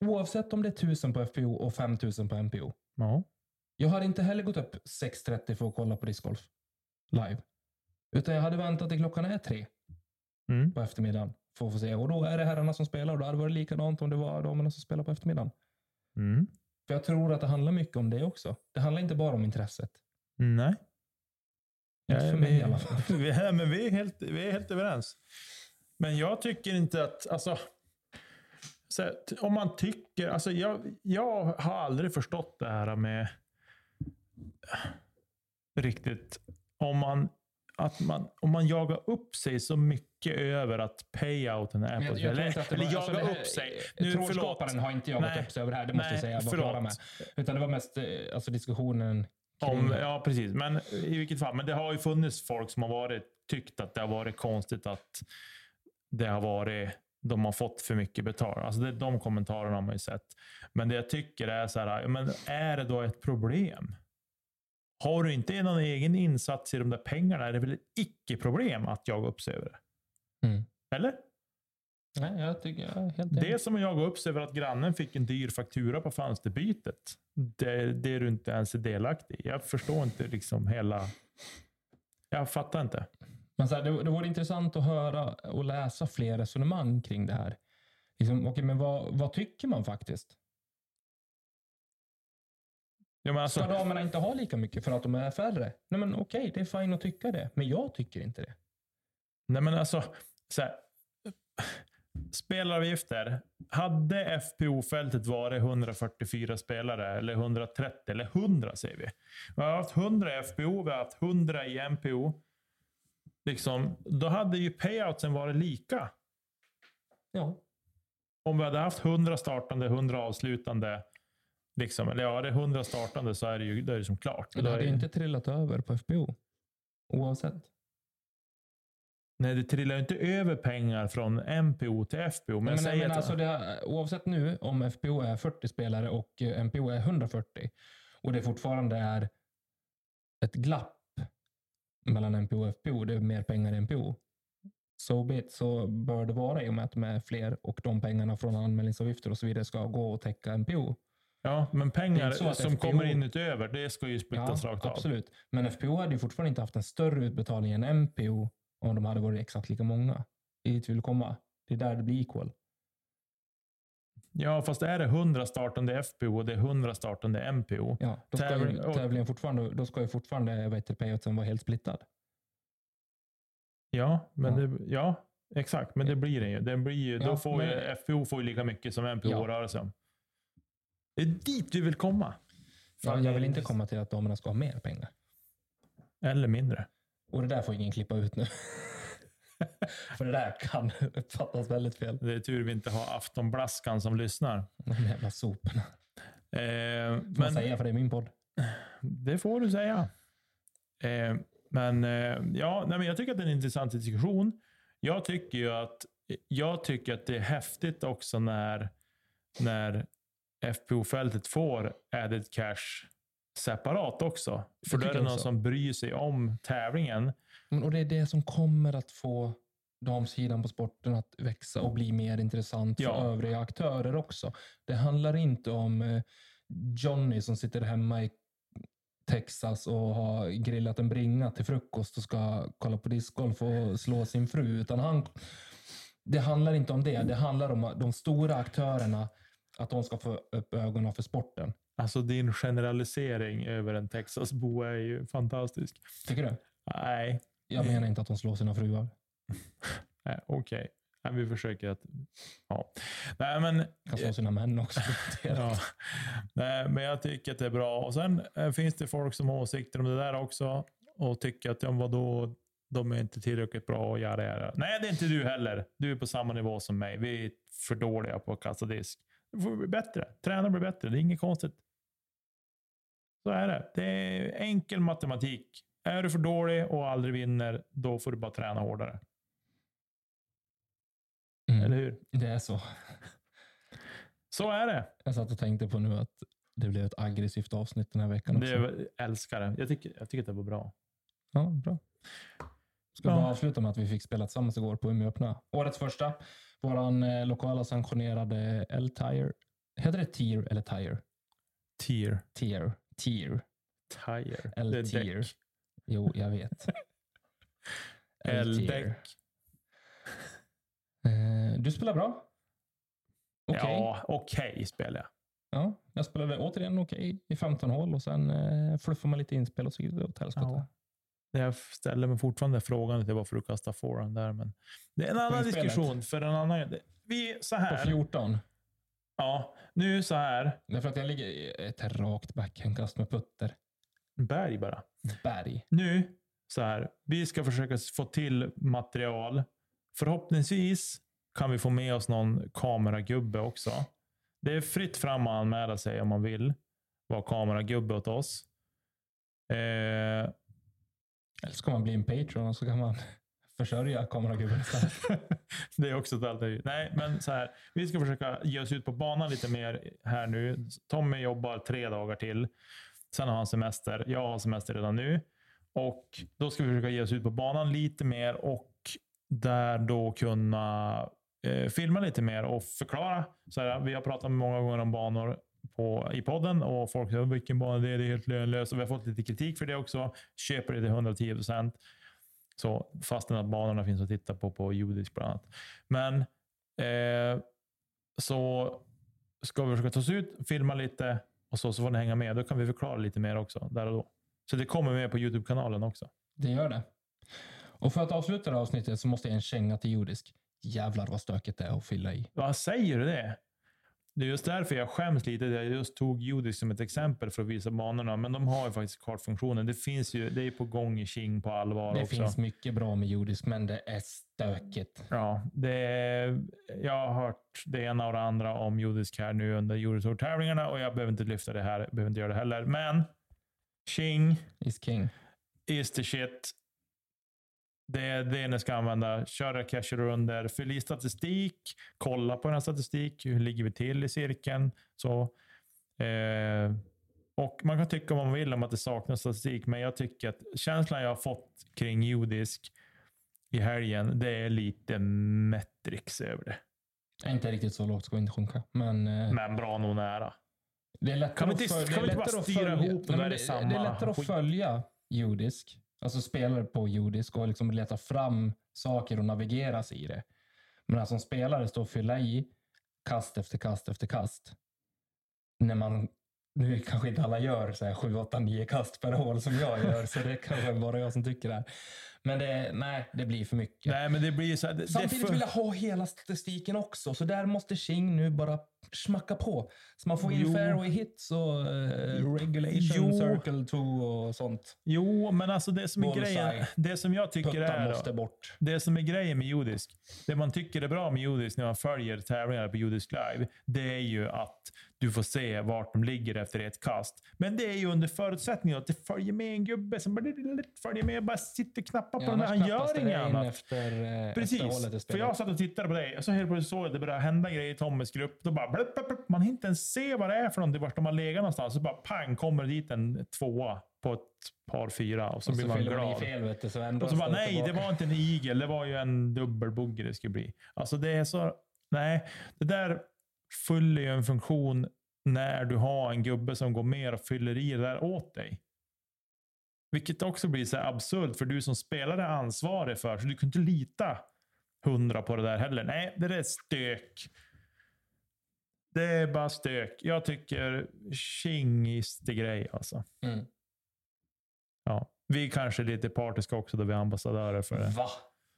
Oavsett om det är 1000 på FPO och 5000 på MPO. ja. Jag hade inte heller gått upp 6.30 för att kolla på discgolf live. Utan jag hade väntat till klockan är tre Mm. på eftermiddagen för att få se. Och då är det herrarna som spelar och då hade det varit likadant om det var damerna som spelar på eftermiddagen. Mm. För jag tror att det handlar mycket om det också. Det handlar inte bara om intresset. Nej. Inte för mig vi, i alla fall. <laughs> vi, men vi, är helt, vi är helt överens. Men jag tycker inte att... Alltså, så här, om man tycker... Alltså jag, jag har aldrig förstått det här med... Riktigt. Om man, att man, om man jagar upp sig så mycket över att payouten är på... jag, jag eller det eller var, jaga alltså upp sig. Nu, Nu, förlåt. Har inte jagat Nej. upp sig över det här, det måste Nej, jag säga. Jag var förlåt. klara med. Utan det var mest eh, alltså, diskussionen. Om, ja, precis. Men i vilket fall. Men det har ju funnits folk som har varit, tyckt att det har varit konstigt att det har varit de har fått för mycket betalt. Alltså det, de kommentarerna har man ju sett. Men det jag tycker är så här, men är det då ett problem? Har du inte någon egen insats i de där pengarna är det väl ett icke-problem att jaga upp sig över det? Mm. Eller? Nej, jag tycker jag helt Det som att jaga upp sig över att grannen fick en dyr faktura på fönsterbytet. Det, det är du inte ens delaktig i. Jag förstår inte liksom hela... Jag fattar inte. Men så här, det, det vore intressant att höra och läsa fler resonemang kring det här. Liksom, okej, men vad, vad tycker man faktiskt? Ja, men alltså, Ska damerna inte ha lika mycket för att de är färre? Nej, men okej, det är fint att tycka det. Men jag tycker inte det. nej, men alltså så här, spelaravgifter. Hade FPO-fältet varit 144 spelare, eller 130, eller 100 säger vi. Vi har haft 100 i FPO, vi har haft 100 i MPO. Liksom, då hade ju payoutsen varit lika. Ja. Om vi hade haft 100 startande, 100 avslutande. Liksom, eller ja, det är 100 startande så är det ju då är det som klart. Det hade ju inte trillat över på FPO. Oavsett. Nej, det trillar ju inte över pengar från MPO till FPO. Men, Men, men att, alltså det, oavsett nu om FPO är 40 spelare och eh, MPO är 140 och det fortfarande är ett glapp mellan MPO och FPO, det är mer pengar i MPO. So be it, så bör det vara i och med att de är fler och de pengarna från anmälningsavgifter och så vidare ska gå och täcka MPO. ja, men pengar som FPO kommer in utöver, det ska ju splittas rakt av. absolut. Men FPO hade ju fortfarande inte haft en större utbetalning än MPO om de hade varit exakt lika många. Det är dit vi vill komma. Det är där det blir equal. Ja, fast är det 100 startande FPO och det är 100 startande MPO. Ja, då ska Tävling- ju tävlingen fortfarande, då ska ju fortfarande payoutsen vara helt splittad. Ja, men Ja. Det, ja exakt. Men det blir den ju. Den blir ju Ja, då får ju, men- FPO får ju lika mycket som MPO Ja. rör sig om. Det är dit du vill komma. Ja, jag vill inte komma till att damerna ska ha mer pengar. Eller mindre. Och det där får ingen klippa ut nu. <laughs> För det där kan <laughs> uppfattas väldigt fel. Det är tur vi inte har Aftonblaskan som lyssnar. De jävla soporna. Eh, Får man men säga för det är min podd. det får du säga. Eh, men eh, ja, nej, men jag tycker att det är en intressant diskussion. Jag tycker ju att, jag tycker att det är häftigt också när, när FPO-fältet får added cash separat också. För Det då är det någon också. som bryr sig om tävlingen. Och det är det som kommer att få damsidan på sporten att växa och bli mer intressant för Ja. övriga aktörer också. Det handlar inte om eh, Johnny som sitter hemma i Texas och har grillat en bringa till frukost och ska kolla på discgolf och slå sin fru. Utan han, det handlar inte om det. Det handlar om de stora aktörerna, att de ska få upp ögonen för sporten. Alltså din generalisering över en Texasbo är ju fantastisk. Tycker du? Nej, Jag menar inte att de slår sina fruar. <laughs> okej. Nej, Vi försöker att... Ja. Nej, men Kan slå sina män också. <laughs> Ja. Nej, men jag tycker att det är bra. Och Sen eh, finns det folk som har åsikter om det där också och tycker att ja, vadå, de är inte tillräckligt bra och göra det. Nej, det är inte du heller. Du är på samma nivå som mig. Vi är för dåliga på att kasta disk. Du får bli bättre. Träna blir bättre. Det är inget konstigt. Så är det. Det är enkel matematik. Är du för dålig och aldrig vinner, då får du bara träna hårdare. Mm. Eller hur? Det är så. Så är det. Jag satt och tänkte på nu att det blev ett aggressivt avsnitt den här veckan också. det är, älskar det. Jag tycker, jag tycker att det var bra. Ja, bra. Ska Ja. bara avsluta med att vi fick spela tillsammans igår på Umeå öppna. Årets första. Våran eh, lokala sanktionerade L-Tire. Heter det Tier eller Tire? Tier. Tier. Tier. Tire. L-tier. Jo, jag vet. <laughs> L-däck. Eh, du spelar bra. Okej. Ja, okej spelar jag. Ja, jag spelade återigen okej i 15 hål och sen eh, fluffar man lite inspel och så gick det åt helskotta. Ja. Jag ställer mig fortfarande frågan till varför du kastar forehand där, men det är en annan diskussion. För en annan, vi, så På här. 14. Ja, nu så här. Därför att jag ligger i ett rakt backhandkast med putter. Berg bara. Berg. Nu så här. Vi ska försöka få till material. Förhoppningsvis kan vi få med oss någon kameragubbe också. Det är fritt fram att anmäla sig om man vill vara kameragubbe åt oss. Eh, Eller så kan man bli en Patreon och så kan man <laughs> försörja kameragubben <laughs> det är också ett alternativ. Nej, men så här. Vi ska försöka ge oss ut på banan lite mer här nu. Tommy jobbar tre dagar till. Sen har han semester. Jag har semester redan nu. Och Då ska vi försöka ge oss ut på banan lite mer och där då kunna eh, filma lite mer och förklara. Så här, vi har pratat många gånger om banor på, i podden och folk säger vilken bana det är, det är helt lönlöst. Och vi har fått lite kritik för det också. Köper det till 110 procent. Så fastän att banorna finns att titta på på judisk bland annat. Men eh, så ska vi försöka ta oss ut, filma lite och så, så får ni hänga med. Då kan vi förklara lite mer också där och då. Så det kommer med på Youtube-kanalen också. Det gör det. Och för att avsluta det här avsnittet så måste jag en känga till judisk. Jävlar vad stökigt det är att fylla i. Vad säger du det? Det är just därför jag skäms lite. Jag just tog judisk som ett exempel för att visa banorna. Men de har ju faktiskt kartfunktionen. Det finns ju, det är på gång i King på allvar Det också. finns mycket bra med judisk, men det är stökigt. Ja, det är, jag har hört det ena och det andra om judisk här nu under Eurotour-tävlingarna och jag behöver inte lyfta det här. Behöver inte göra det heller. Men King Is king. is the shit. Det är det ni ska använda. Köra cacher under, fyll i statistik, kolla på den här statistik. Hur ligger vi till i cirkeln? Så, eh, och Man kan tycka vad man vill om att det saknas statistik, men jag tycker att känslan jag har fått kring judisk i helgen, det är lite metrix över det. Inte riktigt så lågt ska vi inte sjunka, men eh, Men bra nog nära. det är lättare Kan vi att inte- följa- kan vi inte bara att styra ihop men där i samma det är lättare att följa judisk, alltså spelare på judisk och liksom leta fram saker och navigera sig i det. Men att som spelare stå och fylla i kast efter kast efter kast. När man, nu kanske inte alla gör så här 7, 8, 9 kast per hål som jag gör, så det kanske bara jag som tycker det. Här. Men det, nej, det blir för mycket. Nej, men det blir så här, det, Samtidigt är för- vill jag ha hela statistiken också, så där måste Xing nu bara smacka på. Så man får in Jo. fairway hits och eh, regulation, Jo. circle two och sånt. Jo, men alltså det som är Bullseye. grejen, det som jag tycker Puttar är... måste Då, bort. det som är grejen med judisk, det man tycker är bra med judisk när man följer tävlingar på judisk live, det är ju att du får se vart de ligger efter ett kast. Men det är ju under förutsättning att det följer med en gubbe som bara följer med och bara sitter knappt nappa på Ja, den Han gör det inget in annat. Efter, eh, efter Precis. i För jag satt och tittade på dig och så helt plötsligt såg jag att det började hända grejer i Tommys grupp. Då bara, blip, blip, blip. Man hinner inte ens se vad det är för någonting, vart de har legat någonstans. Så bara pang kommer det dit en tvåa på ett par fyra och så och blir så man fyller man glad. fel, vet du, så Och så bara, nej, det tillbaka. var inte en igel. Det var ju en dubbelbogey det skulle bli. Alltså det är så... Nej, det där fyller ju en funktion när du har en gubbe som går mer och fyller i det där åt dig. Vilket också blir så absurt, för du som spelare är ansvarig för, så du kan inte lita hundra på det där heller. Nej, det där är stök. Det är bara stök. Jag tycker tjingistig grej alltså. Mm. Ja. Vi kanske är lite partiska också då vi är ambassadörer för det. Va?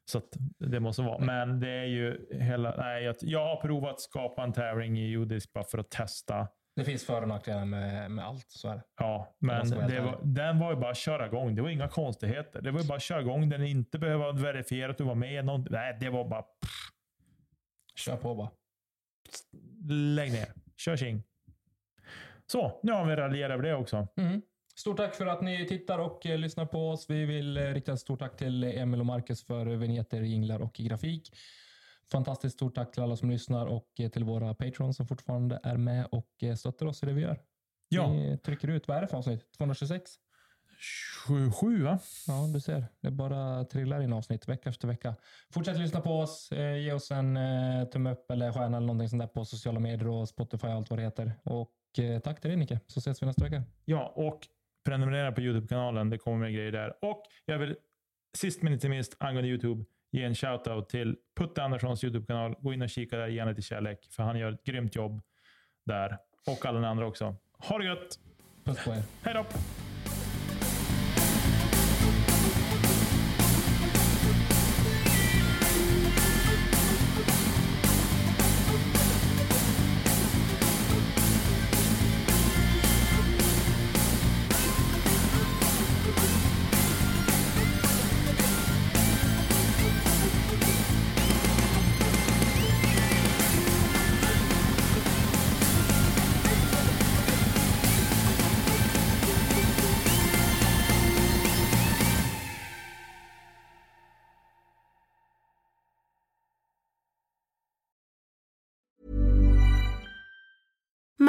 Så det måste vara. Men det är ju hela... Nej, jag, jag har provat att skapa en tävling i judisk bara för att testa. Det finns för och nackdelar med, med allt, så är det. Ja, men det var, den var ju bara att köra igång. Det var inga konstigheter. Det var ju bara att köra igång. Den inte behöva verifiera att du var med. Någon, nej, det var bara... Pff, Kör på bara. lägg ner. Kör tjing. Så, nu har vi raljerat över det också. Mm. Stort tack för att ni tittar och eh, lyssnar på oss. Vi vill eh, rikta ett stort tack till Emil och Marcus för vignetter, jinglar och grafik. Fantastiskt stort tack till alla som lyssnar och eh, till våra patrons som fortfarande är med och eh, stöttar oss i det vi gör. Ja, Vi trycker ut, vad är det för avsnitt? 226? sju, sju va? Ja, du ser. Det bara trillar in avsnitt vecka efter vecka. Fortsätt lyssna på oss. Eh, ge oss en eh, tumme upp eller stjärna eller någonting sånt där på sociala medier och Spotify och allt vad det heter. Och eh, tack till dig Nicke, så ses vi nästa vecka. Ja, och prenumerera på YouTube-kanalen. Det kommer mer grejer där. Och jag vill sist men inte minst angående YouTube ge en shoutout till Putte Anderssons YouTube-kanal. Gå in och kika där, ge henne lite kärlek. För han gör ett grymt jobb där. Och alla andra också. Ha det gött! Puss på er. Hej då!